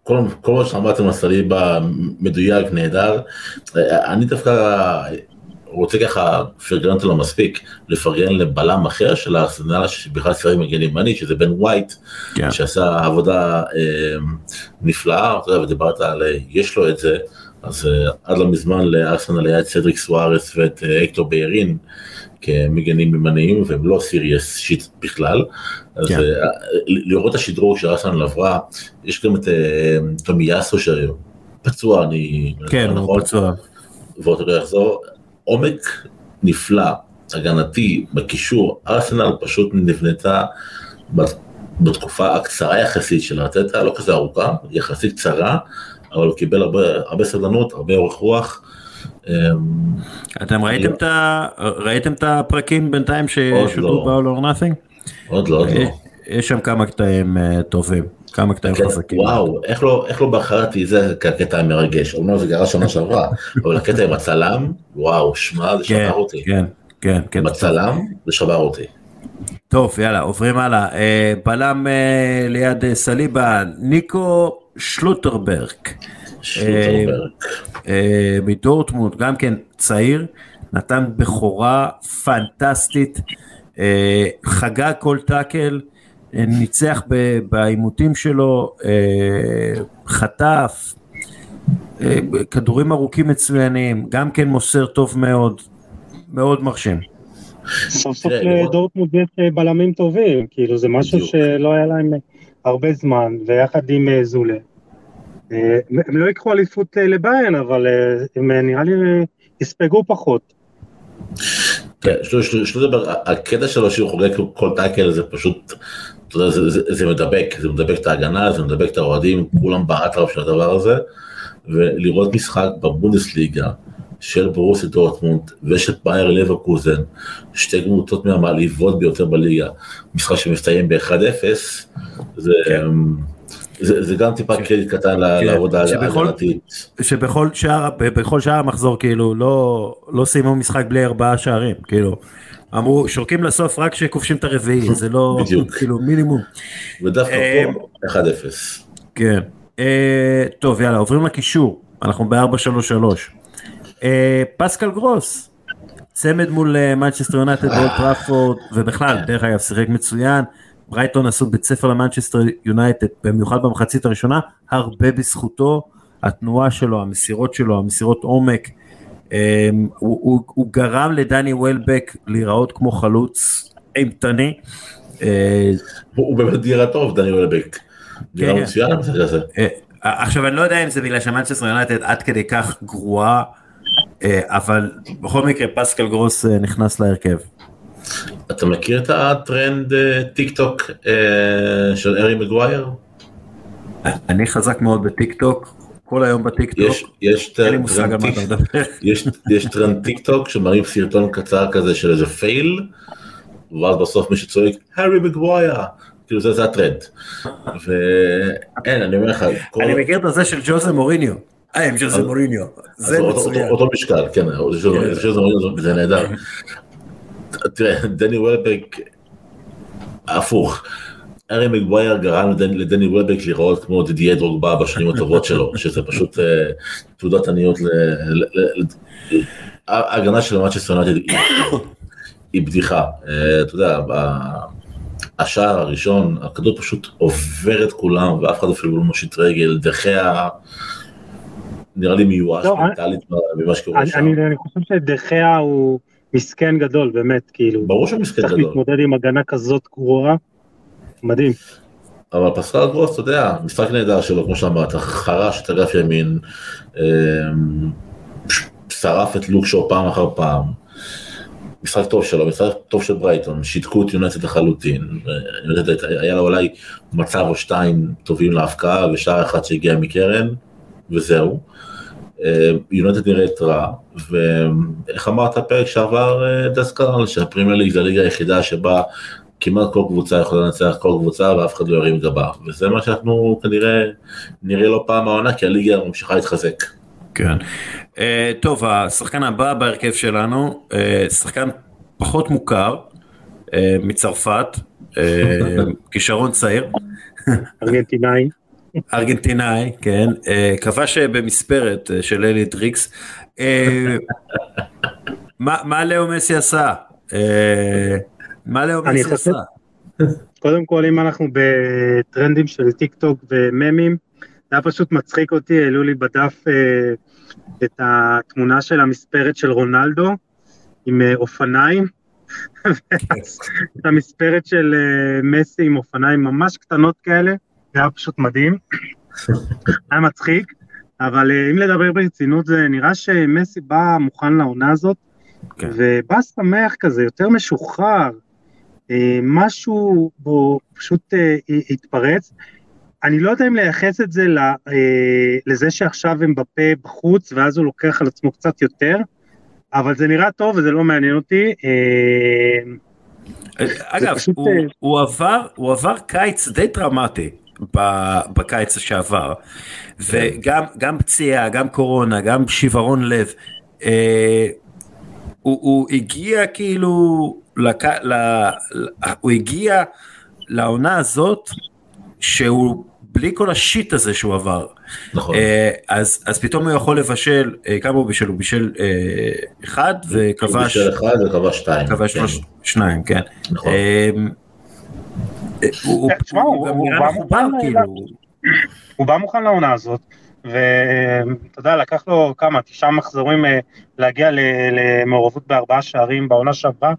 כל, כל מה שאמרתם על סליבה מדויק, נהדר. אני דווקא רוצה ככה, פרגנתי לו מספיק, לפרגן לבלם אחר של הארסנל שבכלל שיחק מגן ימני, שזה בן ווייט, כן. שעשה עבודה אה, נפלאה, אתה יודע, ודיברת על, יש לו את זה, אז אה, עד לא מזמן לארסנל היה את סדריק סוארס ואת אה, אקטור ביירין כמגנים ימניים, והם לא סיריוס שיט בכלל. אז כן. אה, לראות את השדרוג שארסנל עברה, יש גם את אה, תומי יאסו שפצוע, אני... כן, הוא נכון? פצוע. ועוד לא יחזור. עומק נפלא, הגנתי, בקישור, ארסנל פשוט נבנתה בתקופה הקצרה יחסית של ארטטה, לא כזה ארוכה, יחסית קצרה, אבל הוא קיבל הרבה, הרבה סבלנות, הרבה אורך רוח. אמ, אתם ראיתם, את. ראיתם את הפרקים בינתיים ששודרו ב-all or nothing? עוד לא, עוד לא. יש שם כמה קטעים אה, טובים. כמה קטעים חזקים. וואו, איך לא, איך לא בחרתי, זה הקטע המרגש, אומנם זה קרה שנה שעברה, אבל הקטע עם הצלם, וואו, שמע, זה שבר כן, אותי. כן, כן, כן. בצלם, זה שבר אותי. טוב, יאללה, עוברים הלאה. אה, בלם אה, ליד אה, סליבה, ניקו שלוטרברג. שלוטרברג. מדורטמונד, גם כן צעיר, נתן בכורה פנטסטית, חגג כל טאקל. ניצח בעימותים שלו, אה, חטף, אה, כדורים ארוכים מצוינים, גם כן מוסר טוב מאוד, מאוד מרשים. סוף סוף לדורטמונד יש אה, בלמים טובים, כאילו זה משהו שלא היה להם הרבה זמן, ויחד עם זולה. הם לא ייקחו אליפות לביירן, אבל הם נראה לי יספגו פחות. כן, שלא לדבר, הקטע שלו שהוא חוגג כל טאקל זה פשוט, אתה יודע, זה, זה מדבק, זה מדבק את ההגנה, זה מדבק את האוהדים, כולם באטרף של הדבר הזה, ולראות משחק בבונדסליגה של ברוסי דורטמונד ושל בייר לברקוזן, שתי קבוצות מהמעליבות ביותר בליגה, משחק שמסתיים ב-1-0, זה... כן. זה, זה גם טיפה קרדיט קטן כן. לעבודה ההגנתית. שבכל שער, בכל שער המחזור כאילו לא, לא סיימו משחק בלי ארבעה שערים, כאילו. אמרו שורקים לסוף רק כשכובשים את הרביעי, זה לא, <laughs> בדיוק. כאילו מינימום. ודווקא פה 1-0. אה, כן. אה, טוב יאללה עוברים לקישור, אנחנו ב-4-3-3. אה, פסקל גרוס, צמד מול מנצ'סטר יונטד טראפורד, ובכלל דרך אגב שיחק מצוין. ברייטון עשו בית ספר למנצ'סטר יונייטד, במיוחד במחצית הראשונה, הרבה בזכותו, התנועה שלו, המסירות שלו, המסירות עומק, אמ, הוא, הוא, הוא גרם לדני וולבק להיראות כמו חלוץ אימתני. אה, הוא באמת נראה טוב, דני וולבק. נראה כן, מצוין עכשיו אני לא יודע אם זה בגלל שמנצ'סטר יונייטד עד כדי כך גרועה אה, אבל בכל מקרה פסקל גרוס אה, נכנס להרכב. אתה מכיר את הטרנד אה, טיק טוק אה, של הארי מגווייר? אני חזק מאוד בטיק טוק, כל היום בטיק טוק, יש, יש, אין לי מושג על מה אתה מדבר. <laughs> יש, יש טרנד טיק טוק שמראים סרטון קצר כזה של איזה fail, ואז בסוף מי שצועק, הארי מגווייר, כאילו זה, זה הטרנד. ואין, אני אומר לך, כל... אני מכיר את הזה של ג'וזה מוריניו. אה, עם אז- מוריניו. זה מצוין. אותו, משקל, כן, זה שזה- שזה- זה- זה נהדר. תראה, דני וולבק, הפוך. ארי מגווייר גרם לדני, וולבק לראות כמו דידייה דרוגבה בשנים הטובות שלו, שזה פשוט אה, תעודת עניות ל... ההגנה של מצ'סטר יונייטד היא- בדיחה. אה, אתה יודע, השער הראשון, הכדור פשוט עובר את כולם ואף אחד אפילו לא מושיט רגל, דחיה נראה לי מיואש לא, מנטלית ממה שקורה שם. אני, אני חושב שדחיה הוא מסכן גדול, באמת, כאילו. ברור שהוא מסכן צריך גדול, להתמודד עם הגנה כזאת גרועה. מדהים. אבל פסקל גרוס, אתה יודע, משחק נהדר שלו, כמו שאמרת, חרש את אגף ימין, אמ, שרף את לוק שו פעם אחר פעם. משחק טוב שלו, משחק טוב של ברייטון, שיתקו את יונייטד לחלוטין. היה לה אולי מצב או שתיים טובים להבקעה ושער אחד שהגיע מקרן, וזהו. אה, יונייטד נראית רע, ואיך אמרת פרק שעבר אה, דסקרל, שהפרימייר ליג זה הליגה היחידה שבה כמעט כל קבוצה יכולה לנצח כל קבוצה ואף אחד לא ירים גבה, וזה מה שאנחנו כנראה נראה לא פעם העונה, כי הליגה ממשיכה להתחזק. כן. אה, טוב, השחקן הבא בהרכב שלנו, אה, שחקן פחות מוכר, אה, מצרפת, אה, <laughs> כישרון צעיר, ארגנטינאי. ארגנטינאי, כן, אה, כבש במספרת אה, של אלי דריקס. אה, מה מה לאו מסי עשה? אה, מה לאו מסי עשה? קודם כל, אם אנחנו בטרנדים של טיק טוק וממים, זה היה פשוט מצחיק אותי, העלו לי בדף אה, את התמונה של המספרת של רונלדו עם אה, אופניים, <laughs> את המספרת של אה, מסי עם אופניים ממש קטנות כאלה, זה היה פשוט מדהים, היה מצחיק, אבל אה, אם לדבר ברצינות, זה נראה שמסי בא מוכן לעונה הזאת, כן. ובא שמח כזה, יותר משוחרר, אה, משהו בו פשוט אה, התפרץ. אני לא יודע אם לייחס את זה לזה שעכשיו הם בפה בחוץ, ואז הוא לוקח על עצמו קצת יותר, אבל זה נראה טוב וזה לא מעניין אותי. אגב, פשוט, הוא, הוא עבר, הוא עבר קיץ די דרמטי בקיץ שעבר, וגם גם פציעה, גם קורונה, גם שיוורון לב. אה, הוא, הוא הגיע כאילו, לק, ל, הוא הגיע לעונה הזאת שהוא בלי כל השיט הזה שהוא עבר. נכון. אה, אז, אז פתאום הוא יכול לבשל, אה, כמה הוא בישל? הוא בישל אחד הוא וכבש בישל אחד וכבש שתיים. כבש כן, שניים, כן. נכון. אמ, אה, הוא כן, תשמע, הוא נראה בא מוכן כאילו. הוא בא מוכן לעונה הזאת, ואתה יודע, לקח לו כמה, תשעה מחזורים אה, להגיע למעורבות בארבעה שערים בעונה שעברה,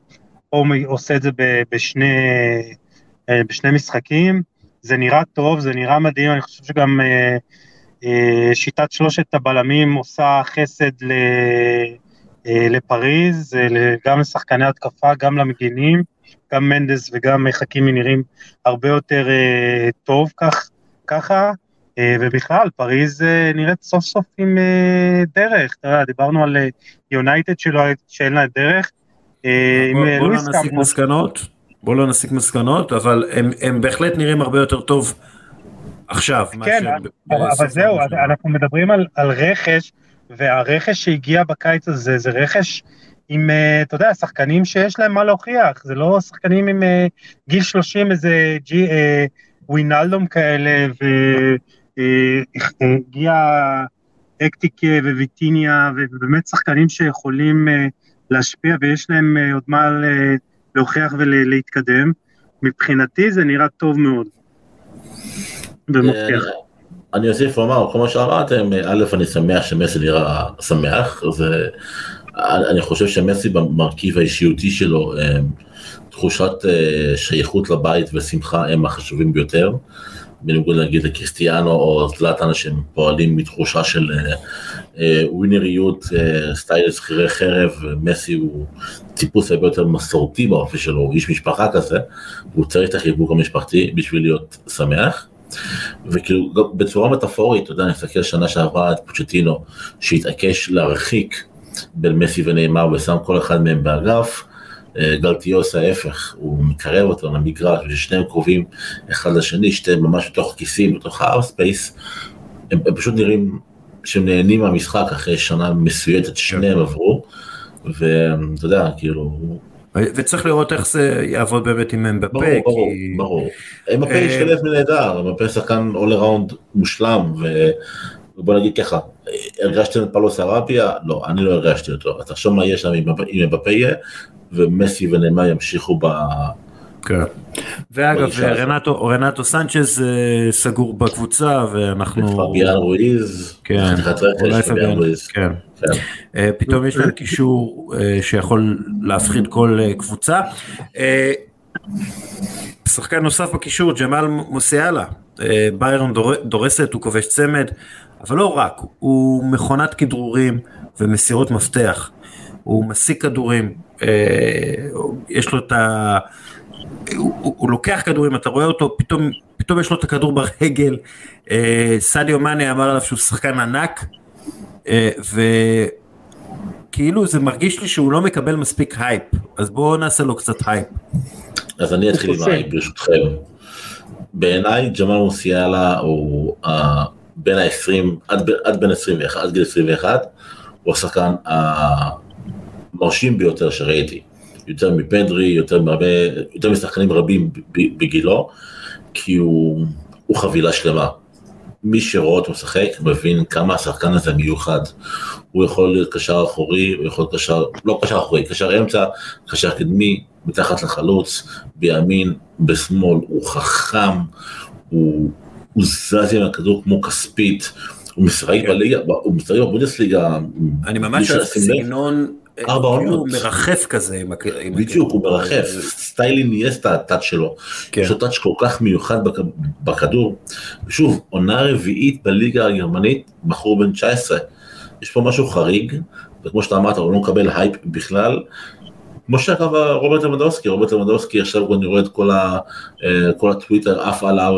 הוא עושה את זה בשני, אה, בשני משחקים, זה נראה טוב, זה נראה מדהים, אני חושב שגם אה, שיטת שלושת הבלמים עושה חסד ל... לפריז, אה, גם לשחקני התקפה, גם למגינים, גם מנדס וגם חכימי נראים הרבה יותר אה, טוב כך, ככה, אה, ובכלל, פריז אה, נראית סוף סוף עם אה, דרך, אתה יודע, דיברנו על אה, יונייטד שאין לה דרך, אה, עם בוא אה, לא נסיק מסקנות, בוא לא נסיק מסקנות, אבל הם- הם בהחלט נראים הרבה יותר טוב עכשיו. כן, אבל, זהו. אנחנו מדברים על, על רכש, והרכש שהגיע בקיץ הזה זה רכש עם, אה, אתה יודע, שחקנים שיש להם מה להוכיח, זה לא שחקנים עם אה, גיל 30, איזה ג'י, אה, ווינלדום כאלה, והגיע אקטיק אה, וויטיניה, ובאמת שחקנים שיכולים להשפיע ויש להם עוד מה להוכיח ולהתקדם. מבחינתי זה נראה טוב מאוד. ומבטיח. אה, אני אוסיף ואומר, כל מה שאמרתם, א', אני שמח שמסי נראה שמח, ואני חושב שמסי במרכיב האישיותי שלו, אה, תחושת אה, שייכות לבית ושמחה הם החשובים ביותר, בניגוד נגיד לקריסטיאנו או זלטן שהם פועלים מתחושה של ווינריות, סטייל שכירי חרב, מסי הוא טיפוס הרבה יותר מסורתי באופי שלו, הוא איש משפחה כזה, הוא צריך את החיבוק המשפחתי בשביל להיות שמח. וכאילו בצורה מטאפורית, אתה יודע, אני מסתכל שנה שעברה את פוצ'טינו, שהתעקש להרחיק בין מסי וניימאר ושם כל אחד מהם באגף, גלטיו עושה ההפך, הוא מקרב אותו למגרש, וששניהם קרובים אחד לשני, שתיהם ממש בתוך כיסים, בתוך ה half space, הם, הם פשוט נראים שהם נהנים מהמשחק אחרי שנה מסויטת ששניהם עברו, ואתה יודע, כאילו... וצריך לראות איך זה יעבוד באמת עם אמבפה. ברור, ברור, כי... ברור. אמבפה השתלב נהדר, אמבפה שחקן all around מושלם, ובוא נגיד ככה, הרגשתם את פלוס ארביה? לא, אני לא הרגשתי אותו. אז תחשוב מה יש שם אם אמבפה יהיה, ומסי ונאמה ימשיכו ב... כן. ואגב, רנטו, רנטו סנצ'ז סגור בקבוצה ואנחנו... פביאן רואיז, כן, אולי פביאן רואיז, כן. כן. פתאום יש להם קישור שיכול להפחיד כל קבוצה. שחקן נוסף בקישור, ג'מאל מוסיאלה, ביירן דורסת, הוא כובש צמד, אבל לא רק, הוא מכונת כדרורים ומסירות מפתח. הוא משיג כדורים, יש לו את ה... הוא, הוא, הוא לוקח כדורים, אתה רואה אותו, פתאום, פתאום יש לו את הכדור ברגל, אה, סדיו מאנה אמר עליו שהוא שחקן ענק, אה, וכאילו זה מרגיש לי שהוא לא מקבל מספיק הייפ, אז בואו נעשה לו קצת הייפ. אז אני אתחיל עם הייפ ברשותכם. בעיניי ג'מאל מוסיאלה הוא אה, בין ה-20, עד, עד בין 21, עד גיל 21, הוא השחקן המרשים ביותר שראיתי. יותר מפדרי, יותר מהרבה, יותר משחקנים רבים בגילו, כי הוא, הוא חבילה שלמה. מי שרואה אותו משחק מבין כמה השחקן הזה מיוחד. הוא יכול להיות קשר אחורי, הוא יכול להיות קשר, לא קשר אחורי, קשר אמצע, קשר קדמי, מתחת לחלוץ, בימין, בשמאל, הוא חכם, הוא, הוא זז עם הכדור כמו כספית, הוא משחק כן. בליגה, הוא משחק בבונדסליגה. אני ממש אוהב סגנון ארבע עונות. הוא מרחף כזה. בדיוק, הוא מרחף, סטיילי ניאסטה הטאץ' שלו. כן. יש לו טאץ' כל כך מיוחד בכדור. שוב, עונה רביעית בליגה הגרמנית, בחור בן 19. יש פה משהו חריג, וכמו שאתה אמרת, הוא לא מקבל הייפ בכלל. כמו שאגב רוברט לבנדובסקי, רוברט לבנדובסקי עכשיו אני רואה את כל, ה, אה, כל הטוויטר עף עליו,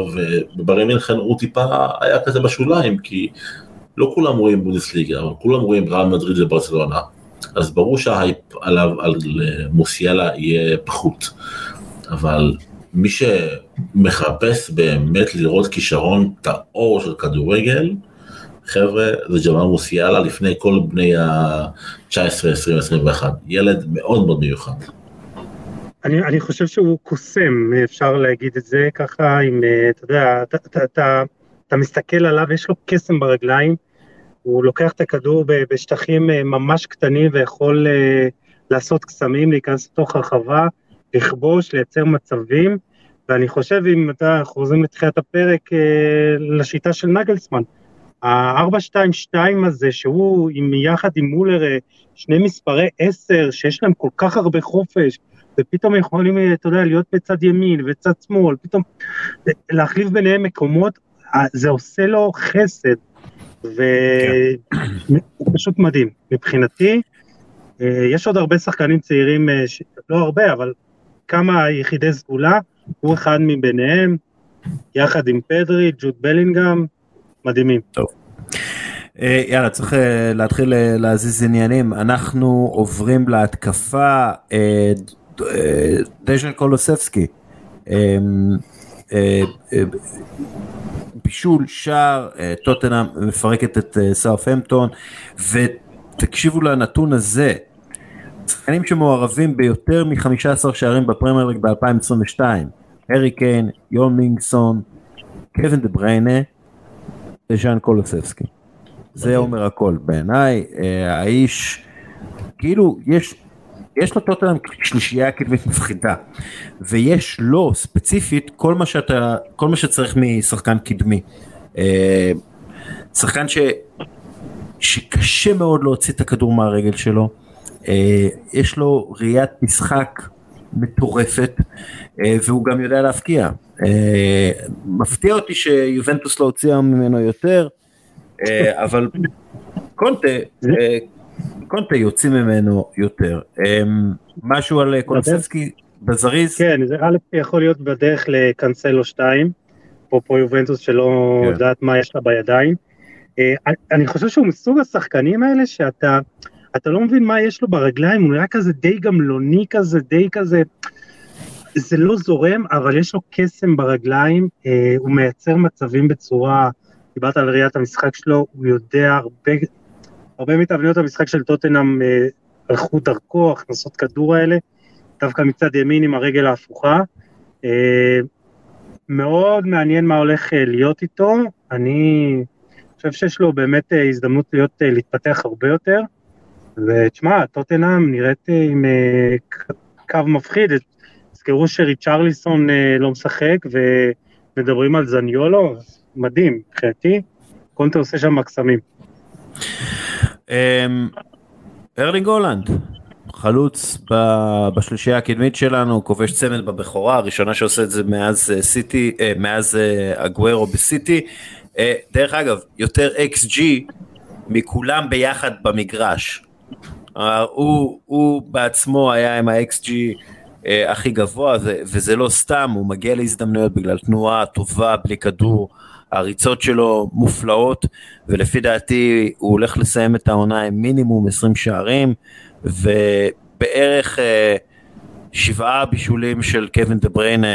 ובביירן מינכן הוא טיפה היה כזה בשוליים, כי לא כולם רואים בונדסליגה, אבל כולם רואים ריאל מדריד וברצלונה. אז ברור שההייפ עליו, על מוסיאלה יהיה פחות. אבל מי שמחפש באמת לראות כישרון טהור של כדורגל, חבר'ה, זה ג'מאל מוסיאלה לפני כל בני ה-19, 20, 21. ילד מאוד מאוד מיוחד. אני, אני חושב שהוא קוסם, אפשר להגיד את זה ככה, אם אתה יודע, אתה, אתה, אתה, אתה מסתכל עליו, יש לו קסם ברגליים, הוא לוקח את הכדור בשטחים אה, ממש קטנים ויכול אה, לעשות קסמים, להיכנס לתוך הרחבה, לכבוש, לייצר מצבים, ואני חושב אם אתה חוזרים לתחילת הפרק אה, לשיטה של נגלסמן, ה-4-2-2 הזה, שהוא עם, יחד עם מולר שני מספרי 10, שיש להם כל כך הרבה חופש, ופתאום יכולים, אתה יודע, להיות בצד ימין וצד שמאל, פתאום להחליף ביניהם מקומות, זה עושה לו חסד. והוא פשוט מדהים. מבחינתי, אה, יש עוד הרבה שחקנים צעירים, אה, לא הרבה, אבל כמה יחידי סגולה, הוא אחד מביניהם, יחד עם פדרי, ג'וד בלינגהם, מדהימים. טוב. אה, יאללה, צריך להתחיל להזיז עניינים. אנחנו עוברים להתקפה, דז'ן קולוספסקי. בישול, שער, אה, טוטנאם מפרקת את אה, סאוף-המפטון, ותקשיבו לנתון הזה, שחקנים שמעורבים ביותר מ-15 שערים בפרמייר ליג ב-2022, הארי קיין, יון מינגסון, קווין דה בריינה וז'אן קולוספסקי. זה אומר הכל בעיניי, אה, האיש, כאילו יש יש לטוטנאם שלישייה קדמית מפחידה, ויש לו ספציפית כל מה שאתה, כל מה שצריך משחקן קדמי. אה, שחקן ש, שקשה מאוד להוציא את הכדור מהרגל שלו, אה, יש לו ראיית משחק מטורפת, אה, והוא גם יודע להפקיע. מפתיע אותי שיובנטוס לא הוציאה ממנו יותר, אבל קונטה, קונטה יוצאים ממנו יותר. משהו על קונספסקי בזריז? כן, זה א' יכול להיות בדרך לקנסלו 2, אפרופו יובנטוס שלא כן. יודעת מה יש לה בידיים. אני חושב שהוא מסוג השחקנים האלה שאתה אתה לא מבין מה יש לו ברגליים, הוא נראה כזה די גמלוני כזה, די כזה, זה לא זורם, אבל יש לו קסם ברגליים, אה, הוא מייצר מצבים בצורה, דיברת על ראיית המשחק שלו, הוא יודע הרבה, הרבה מתאבניות המשחק של טוטנאם אה, הלכו דרכו, הכנסות כדור האלה, דווקא מצד ימין עם הרגל ההפוכה. אה, מאוד מעניין מה הולך אה, להיות איתו, אני חושב שיש לו באמת הזדמנות להיות, להתפתח הרבה יותר. ותשמע, טוטנאם נראית עם קו מפחיד, תזכרו שריצ'רליסון לא משחק ומדברים על זניולו, מדהים, מבחינתי, קונטה עושה שם מקסמים. אמ, ארלינג הולנד, חלוץ בשלישייה הקדמית שלנו, כובש צמד בבכורה, הראשונה שעושה את זה מאז סיטי, מאז אגוורו בסיטי. דרך אגב, יותר אקס ג'י מכולם ביחד במגרש. הוא, הוא בעצמו היה עם ה-XG אה, הכי גבוה, וזה לא סתם, הוא מגיע להזדמנויות בגלל תנועה טובה בלי כדור, הריצות שלו מופלאות, ולפי דעתי הוא הולך לסיים את העונה עם מינימום 20 שערים, ובערך אה, שבעה בישולים של קווין דה בריינה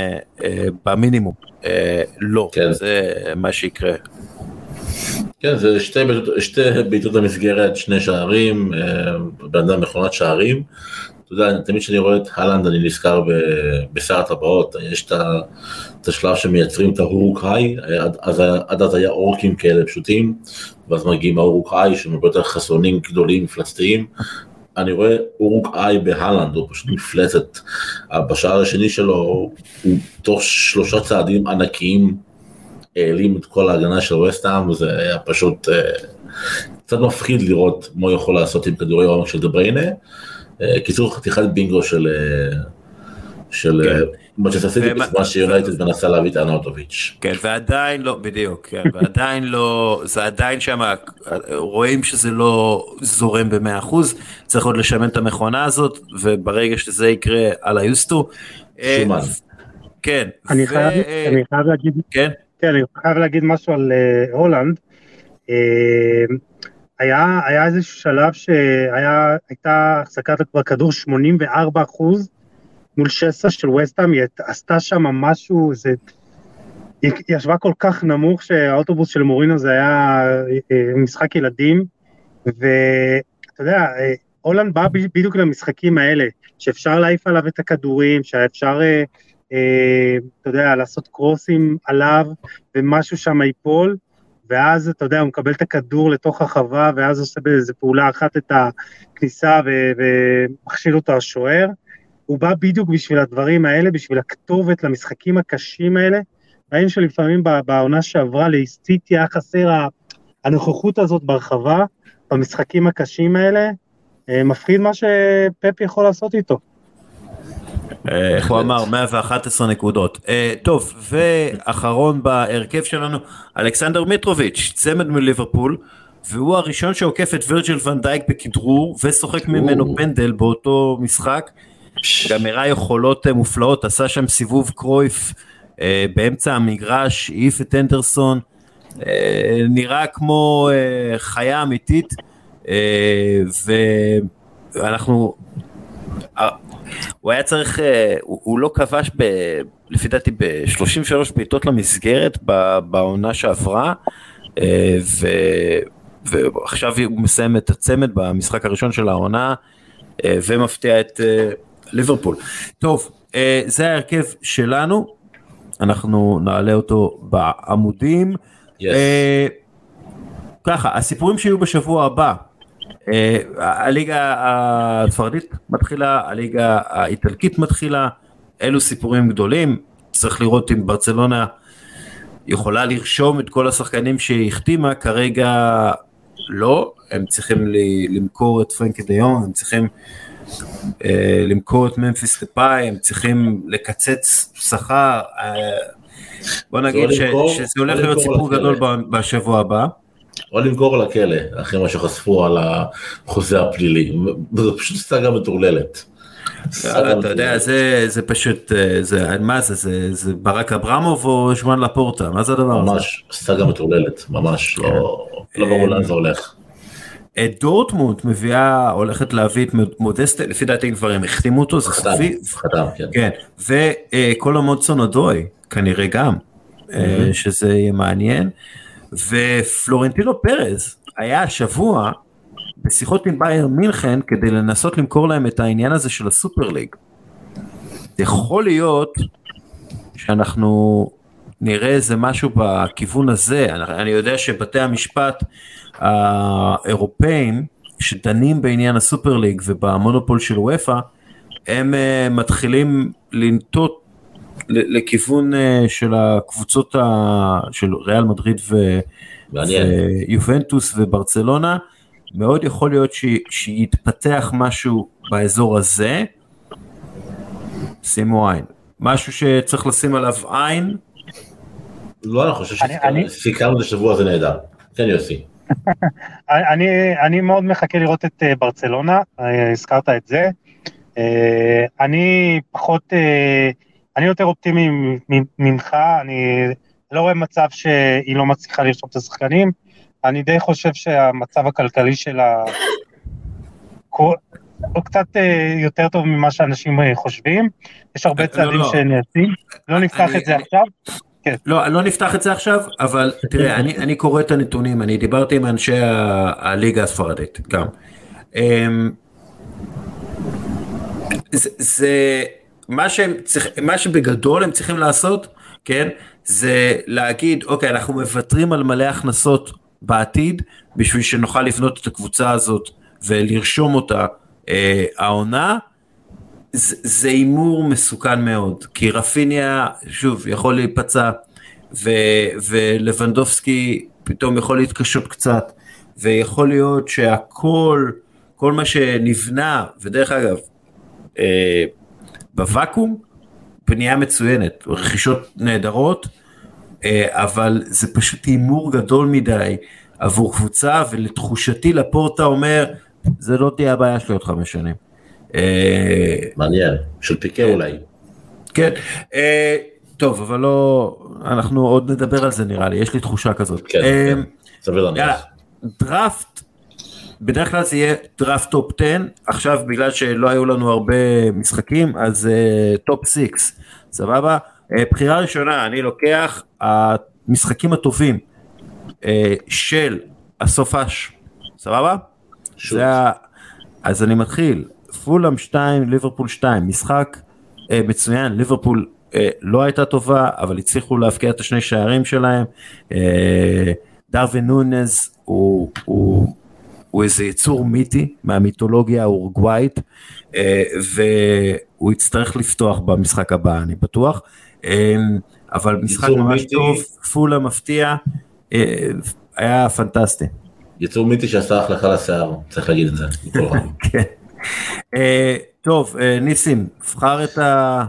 אה, במינימום. אה, לא, כן. זה מה שיקרה. כן, זה שתי שתי בעיטות למסגרת, שני שערים, בן אדם מכונת שערים. אתה יודע, תמיד כשאני רואה את הלנד אני נזכר בשר הטבעות, יש את השלב שמייצרים את ההורוק היי, אז, עד אז היה אורקים כאלה פשוטים, ואז מגיעים ההורוק היי שהם הרבה יותר חסונים גדולים, מפלצתיים. אני רואה אורוק איי בהלנד, הוא פשוט מפלצת. בשער השני שלו, הוא תוך שלושה צעדים ענקיים. העלים את כל ההגנה של וסטהאם, וזה היה פשוט uh, קצת מפחיד לראות מה הוא יכול לעשות עם כדורי עומק של דבריינה. קיצור חתיכת בינגו של... Uh, של מצ'סטר סיטי בזמן שיונייטד מנסה להביא את אנוטוביץ'. כן ועדיין לא בדיוק כן, ועדיין לא זה עדיין שם רואים שזה לא זורם במאה אחוז צריך עוד לשמן את המכונה הזאת וברגע שזה יקרה על היוסטו. שומן. כן. אני חייב להגיד. כן. כן, אני חייב להגיד משהו על הולנד. היה, היה איזה שלב שהייתה החזקת בכדור 84 אחוז מול שסה של וסטהאם, היא עשתה שם משהו, זה... היא ישבה כל כך נמוך שהאוטובוס של מורינו זה היה uh, משחק ילדים, ואתה יודע, הולנד בא בדיוק למשחקים האלה, שאפשר להעיף עליו את הכדורים, שאפשר אה, אתה יודע, לעשות קרוסים עליו ומשהו שם ייפול, ואז אתה יודע, הוא מקבל את הכדור לתוך החווה, ואז עושה באיזה פעולה אחת את הכניסה ומכשיל אותו השוער. הוא בא בדיוק בשביל הדברים האלה, בשביל הכתובת למשחקים הקשים האלה. ראינו שלפעמים בעונה שעברה לאיסטיטי היה חסר הנוכחות הזאת ברחבה, במשחקים הקשים האלה. אה, מפחיד מה שפפ יכול לעשות איתו. אה, איך הוא אמר 111 נקודות. אה, טוב ואחרון בהרכב שלנו אלכסנדר מיטרוביץ' צמד מליברפול והוא הראשון שעוקף את וירג'ל ונדייק בכדרור ושוחק ממנו פנדל באותו משחק. גם הראה יכולות אה, מופלאות עשה שם סיבוב קרויף באמצע המגרש העיף את אנדרסון נראה כמו חיה אמיתית ואנחנו הוא היה צריך, אה, הוא, הוא לא כבש ב, לפי דעתי ב-33 בעיטות למסגרת בעונה שעברה, אה, ו, ועכשיו הוא מסיים את הצמד במשחק הראשון של העונה אה, ומפתיע את ליברפול. טוב, זה ההרכב שלנו, אנחנו נעלה אותו בעמודים. Yes. ככה, הסיפורים שיהיו בשבוע הבא, אה, הליגה הספרדית מתחילה, הליגה האיטלקית מתחילה, אלו סיפורים גדולים, צריך לראות אם ברצלונה יכולה לרשום את כל השחקנים שהיא החתימה, כרגע לא, הם צריכים למכור את פרנקי דיון, הם צריכים אה, למכור את ממפיס טפאי, הם צריכים לקצץ שכר, אה, בוא נגיד ש, למכור- שזה הולך או להיות סיפור. גדול בשבוע הבא. או למכור לכלא, אחרי מה שחשפו על החוזה הפלילי. זו פשוט סאגה מטורללת. סאגה אתה יודע. זה, זה פשוט, אה, זה, מה זה, זה, זה ברק אברמוב או שמואל לפורטה, מה זה הדבר הזה? ממש סאגה מטורללת, ממש לא לא ברור לאן זה הולך. אה, דורטמונד מביאה, הולכת להביא את מודסטה, לפי דעתי כבר הם החתימו אותו, זה סופי, חתם, כן. כן, וקולומודסון אדוי, כנראה גם, אה, שזה יהיה מעניין, ופלורנטינו פרז היה השבוע בשיחות עם בייר מינכן כדי לנסות למכור להם את העניין הזה של הסופר ליג. יכול להיות שאנחנו נראה איזה משהו בכיוון הזה, אני, יודע שבתי המשפט האירופאים שדנים בעניין הסופר ליג ובמונופול של וופא, הם uh, מתחילים לנטות לכיוון uh, של הקבוצות ה... של ריאל מדריד ו... ויובנטוס וברצלונה, מאוד יכול להיות ש... שיתפתח משהו באזור הזה, שימו עין. משהו שצריך לשים עליו עין, לא, אני חושב שסיכרנו את השבוע הזה נהדר. כן יוסי. <laughs> אני, אני מאוד מחכה לראות את אה, ברצלונה, אה, הזכרת את זה. אה, אני פחות, אה, אני יותר אופטימי ממך, אני לא רואה מצב שהיא לא מצליחה לרשום את השחקנים. אני די חושב שהמצב הכלכלי שלה <laughs> הוא קצת אה, יותר טוב ממה שאנשים אה, חושבים. יש הרבה לא, צעדים לא. שנעשים. לא נפתח אני- את זה אני- עכשיו. לא, לא נפתח את זה עכשיו, אבל תראה, אני, אני קורא את הנתונים, אני דיברתי עם אנשי ה- הליגה הספרדית גם. אמ, זה, זה מה שהם צריכים, מה שבגדול הם צריכים לעשות, כן, זה להגיד, אוקיי, אנחנו מוותרים על מלא הכנסות בעתיד, בשביל שנוכל לבנות את הקבוצה הזאת ולרשום אותה אה, העונה, זה הימור מסוכן מאוד, כי רפיניה, שוב, יכול להיפצע, ו, ולבנדובסקי פתאום יכול להתקשות קצת, ויכול להיות שהכל, כל מה שנבנה, ודרך אגב, אה, בוואקום, בנייה מצוינת, רכישות נהדרות, אה, אבל זה פשוט הימור גדול מדי עבור קבוצה, ולתחושתי לפורטה אומר, זה לא תהיה הבעיה שלי עוד חמש שנים. אה, מעניין. של פיקה אולי. כן, אה, טוב, אבל לא, אנחנו עוד נדבר על זה נראה לי, יש לי תחושה כזאת. כן, כן. סביר להניח. דראפט, בדרך כלל זה יהיה דראפט top 10, עכשיו בגלל שלא היו לנו הרבה משחקים, אז top 6, סבבה? אה, בחירה ראשונה, אני לוקח המשחקים הטובים אה, של הסופש, סבבה? זה ה... אז אני מתחיל, פולאם 2, ליברפול 2, משחק אה, מצוין, ליברפול אה, לא הייתה טובה, אבל הצליחו להבקיע את השני שערים שלהם. אה, דרווין נונז הוא, הוא, הוא איזה יצור מיתי מהמיתולוגיה האורוגוואית, אה, והוא יצטרך לפתוח במשחק הבא, אני בטוח. אה, אבל משחק ממש מיתי. טוב, פולה מפתיע, אה, היה פנטסטי. יצור מיתי שעשה החלקה לשיער, צריך להגיד את זה. <laughs> כן. טוב, ניסים, בחר את ה...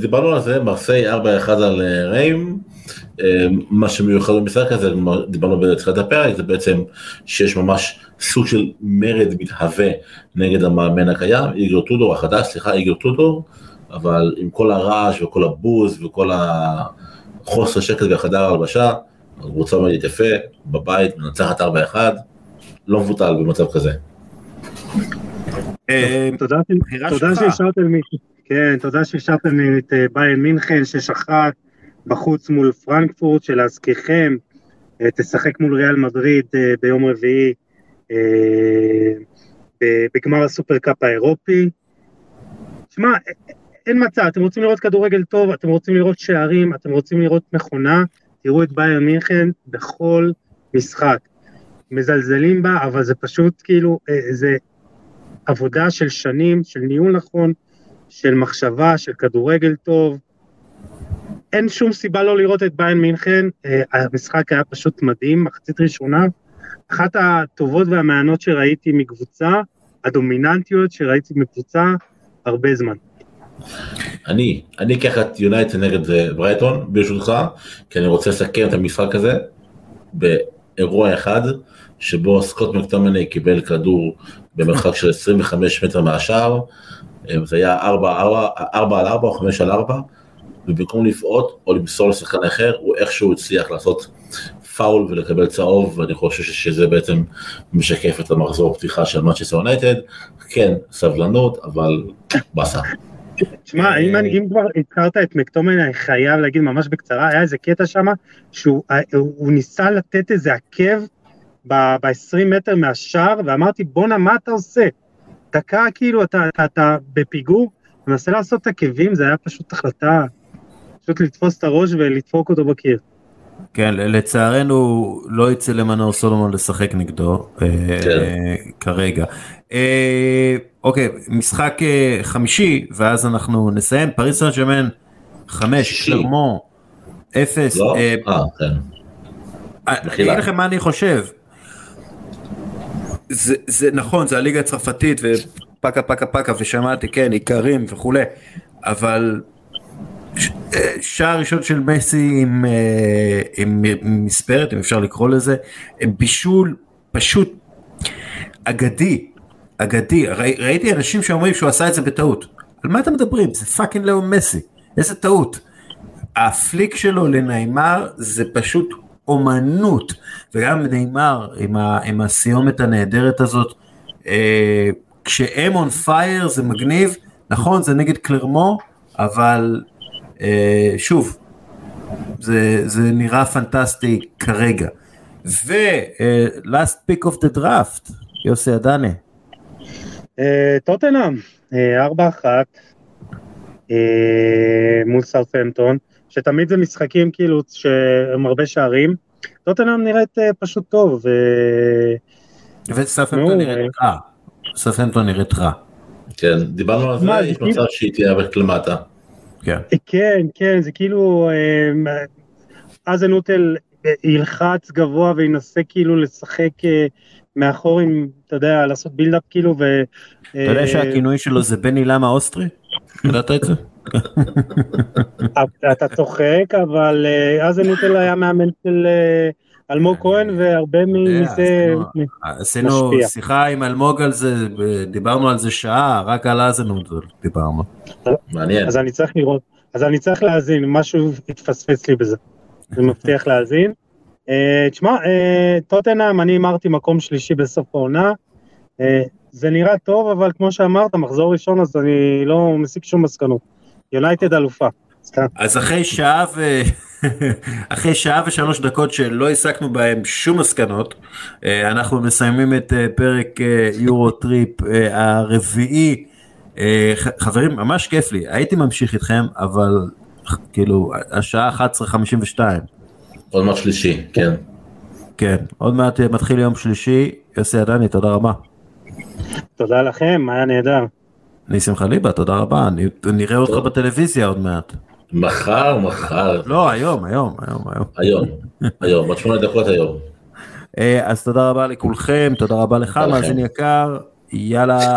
דיברנו על זה, מרסיי 4-1 על ריים. אה, מה שמיוחד במשחק הזה, דיברנו בתחילת הפרק, זה בעצם שיש ממש סוג של מרד מתהווה נגד המאמן הקיים, איגר טודור החדש, סליחה, איגר טודור, אבל עם כל הרעש וכל הבוז וכל החוסר שקט בחדר ההלבשה, הקבוצה עומדת יפה, בבית, מנצחת 4-1, לא מבוטל במצב כזה. תודה. שאישרתם לי, כן, תודה לי את אה, ביין מינכן, שש אחת בחוץ מול פרנקפורט, שלהזכירכם, אה, תשחק מול ריאל מדריד אה, ביום רביעי אה, בגמר הסופרקאפ האירופי. שמע, אין מצב, אתם רוצים לראות כדורגל טוב, אתם רוצים לראות שערים, אתם רוצים לראות מכונה, תראו את ביין מינכן בכל משחק. מזלזלים בה, אבל זה פשוט כאילו, זה עבודה של שנים, של ניהול נכון, של מחשבה, של כדורגל טוב. אין שום סיבה לא לראות את ביין מינכן, אה, המשחק היה פשוט מדהים, מחצית ראשונה. אחת הטובות והמעניינות שראיתי מקבוצה, הדומיננטיות שראיתי מקבוצה הרבה זמן. אני, אני אקח את יונייטד נגד אה, ברייטון, ברשותך, כי אני רוצה לסכם את המשחק הזה באירוע אחד, שבו סקוט מקטומני קיבל כדור במרחק של 25 מטר מהשער, אה, זה היה 4, 4, 4 על 4 או 5 על 4, ובמקום לבעוט או למסור לשחקן אחר, הוא איכשהו הצליח לעשות פאול ולקבל צהוב, ואני חושב שזה בעצם משקף את המחזור הפתיחה של מנצ'סטר יונייטד. כן, סבלנות, אבל באסה. תשמע, אם, אם כבר הזכרת את מקטומן, אני חייב להגיד ממש בקצרה, היה איזה קטע שם, שהוא אה, ניסה לתת איזה עקב ב-20 מטר מהשער, ואמרתי, בואנה, מה אתה עושה? דקה כאילו, אתה, אתה, אתה בפיגור, מנסה לעשות עקבים, זה היה פשוט החלטה, פשוט לתפוס את הראש ולדפוק אותו בקיר. כן, לצערנו לא יצא למנור סולומון לשחק נגדו אה, כן. אה, כרגע. אה, אוקיי, משחק אה, חמישי, ואז אנחנו נסיים. פריס סן ג'רמן חמש. קלרמו אפס. לא? אה, אה, כן. אני. אגיד לכם מה אני חושב. זה, זה נכון, זה הליגה הצרפתית ופקה פקה פקה ושמעתי, כן, איכרים וכולי, אבל שער ראשון של מסי עם, אה, עם מספרת, אם אפשר לקרוא לזה, אה, בישול פשוט אגדי, אגדי, ראי, ראיתי אנשים שאומרים שהוא עשה את זה בטעות. על מה אתם מדברים? זה fucking לאו מסי, איזה טעות. ה flick שלו לניימר זה פשוט אומנות, וגם ניימר עם, ה, עם הסיומת הנהדרת הזאת, אה, כשהם on fire זה מגניב, נכון זה נגד קלרמון, אבל אה, שוב, זה, זה נראה פנטסטי כרגע. ו-last pick of the draft, יוסי אדני. אה, טוטנאם, אה, 4-1 אה, מול סארפמפטון, שתמיד זה משחקים כאילו שהם הרבה שערים. טוטנאם נראית אה, פשוט טוב, ו... וספנטון נו, נראית רע. ספנטון נראית רע. כן, דיברנו על זה, יש מצב שהיא תהיה למטה. כן. כן, כן, זה כאילו, אה, אזנוטל ילחץ גבוה וינסה כאילו לשחק אה, מאחור עם, אתה יודע, לעשות בילדאפ כאילו, ו... אתה יודע אה, שהכינוי שלו זה בני למה אוסטרי? ידעת את זה? אתה צוחק, אבל אה, אזנוטל היה מאמן של אלמוג כהן, והרבה מזה עשינו- עשינו משפיע. שיחה עם אלמוג על זה, דיברנו על זה שעה, רק על האזנות דיברנו. מעניין. אז אני צריך לראות, אז אני צריך להאזין, משהו התפספס לי בזה. <laughs> אני מבטיח להאזין. אה, תשמע, אה, טוטנאם, אני הימרתי מקום שלישי בסוף העונה. אה, זה נראה טוב, אבל כמו שאמרת, מחזור ראשון, אז אני לא מסיק שום מסקנות. יונייטד אלופה. סתם. אז אחרי שעה ו... <laughs> אחרי שעה ושלוש דקות שלא הסקנו בהם שום מסקנות, אה, אנחנו מסיימים את אה, פרק אה, יורו טריפ הרביעי. חברים, ממש כיף לי, הייתי ממשיך איתכם, אבל כאילו, השעה 11:52. עוד מעט שלישי, כן. כן, עוד מעט מתחיל יום שלישי, יוסי עדני, תודה רבה. תודה לכם, היה נהדר. ניסים חליבה, תודה רבה, אני, נראה אותך. בטלוויזיה עוד מעט. מחר, מחר, לא, היום, היום, היום, היום. היום, היום, עוד שמונה דקות היום. אה, אז תודה רבה לכולכם, תודה רבה לך. מאזין יקר, יאללה.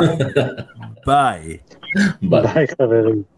<laughs> ביי. ביי חברים.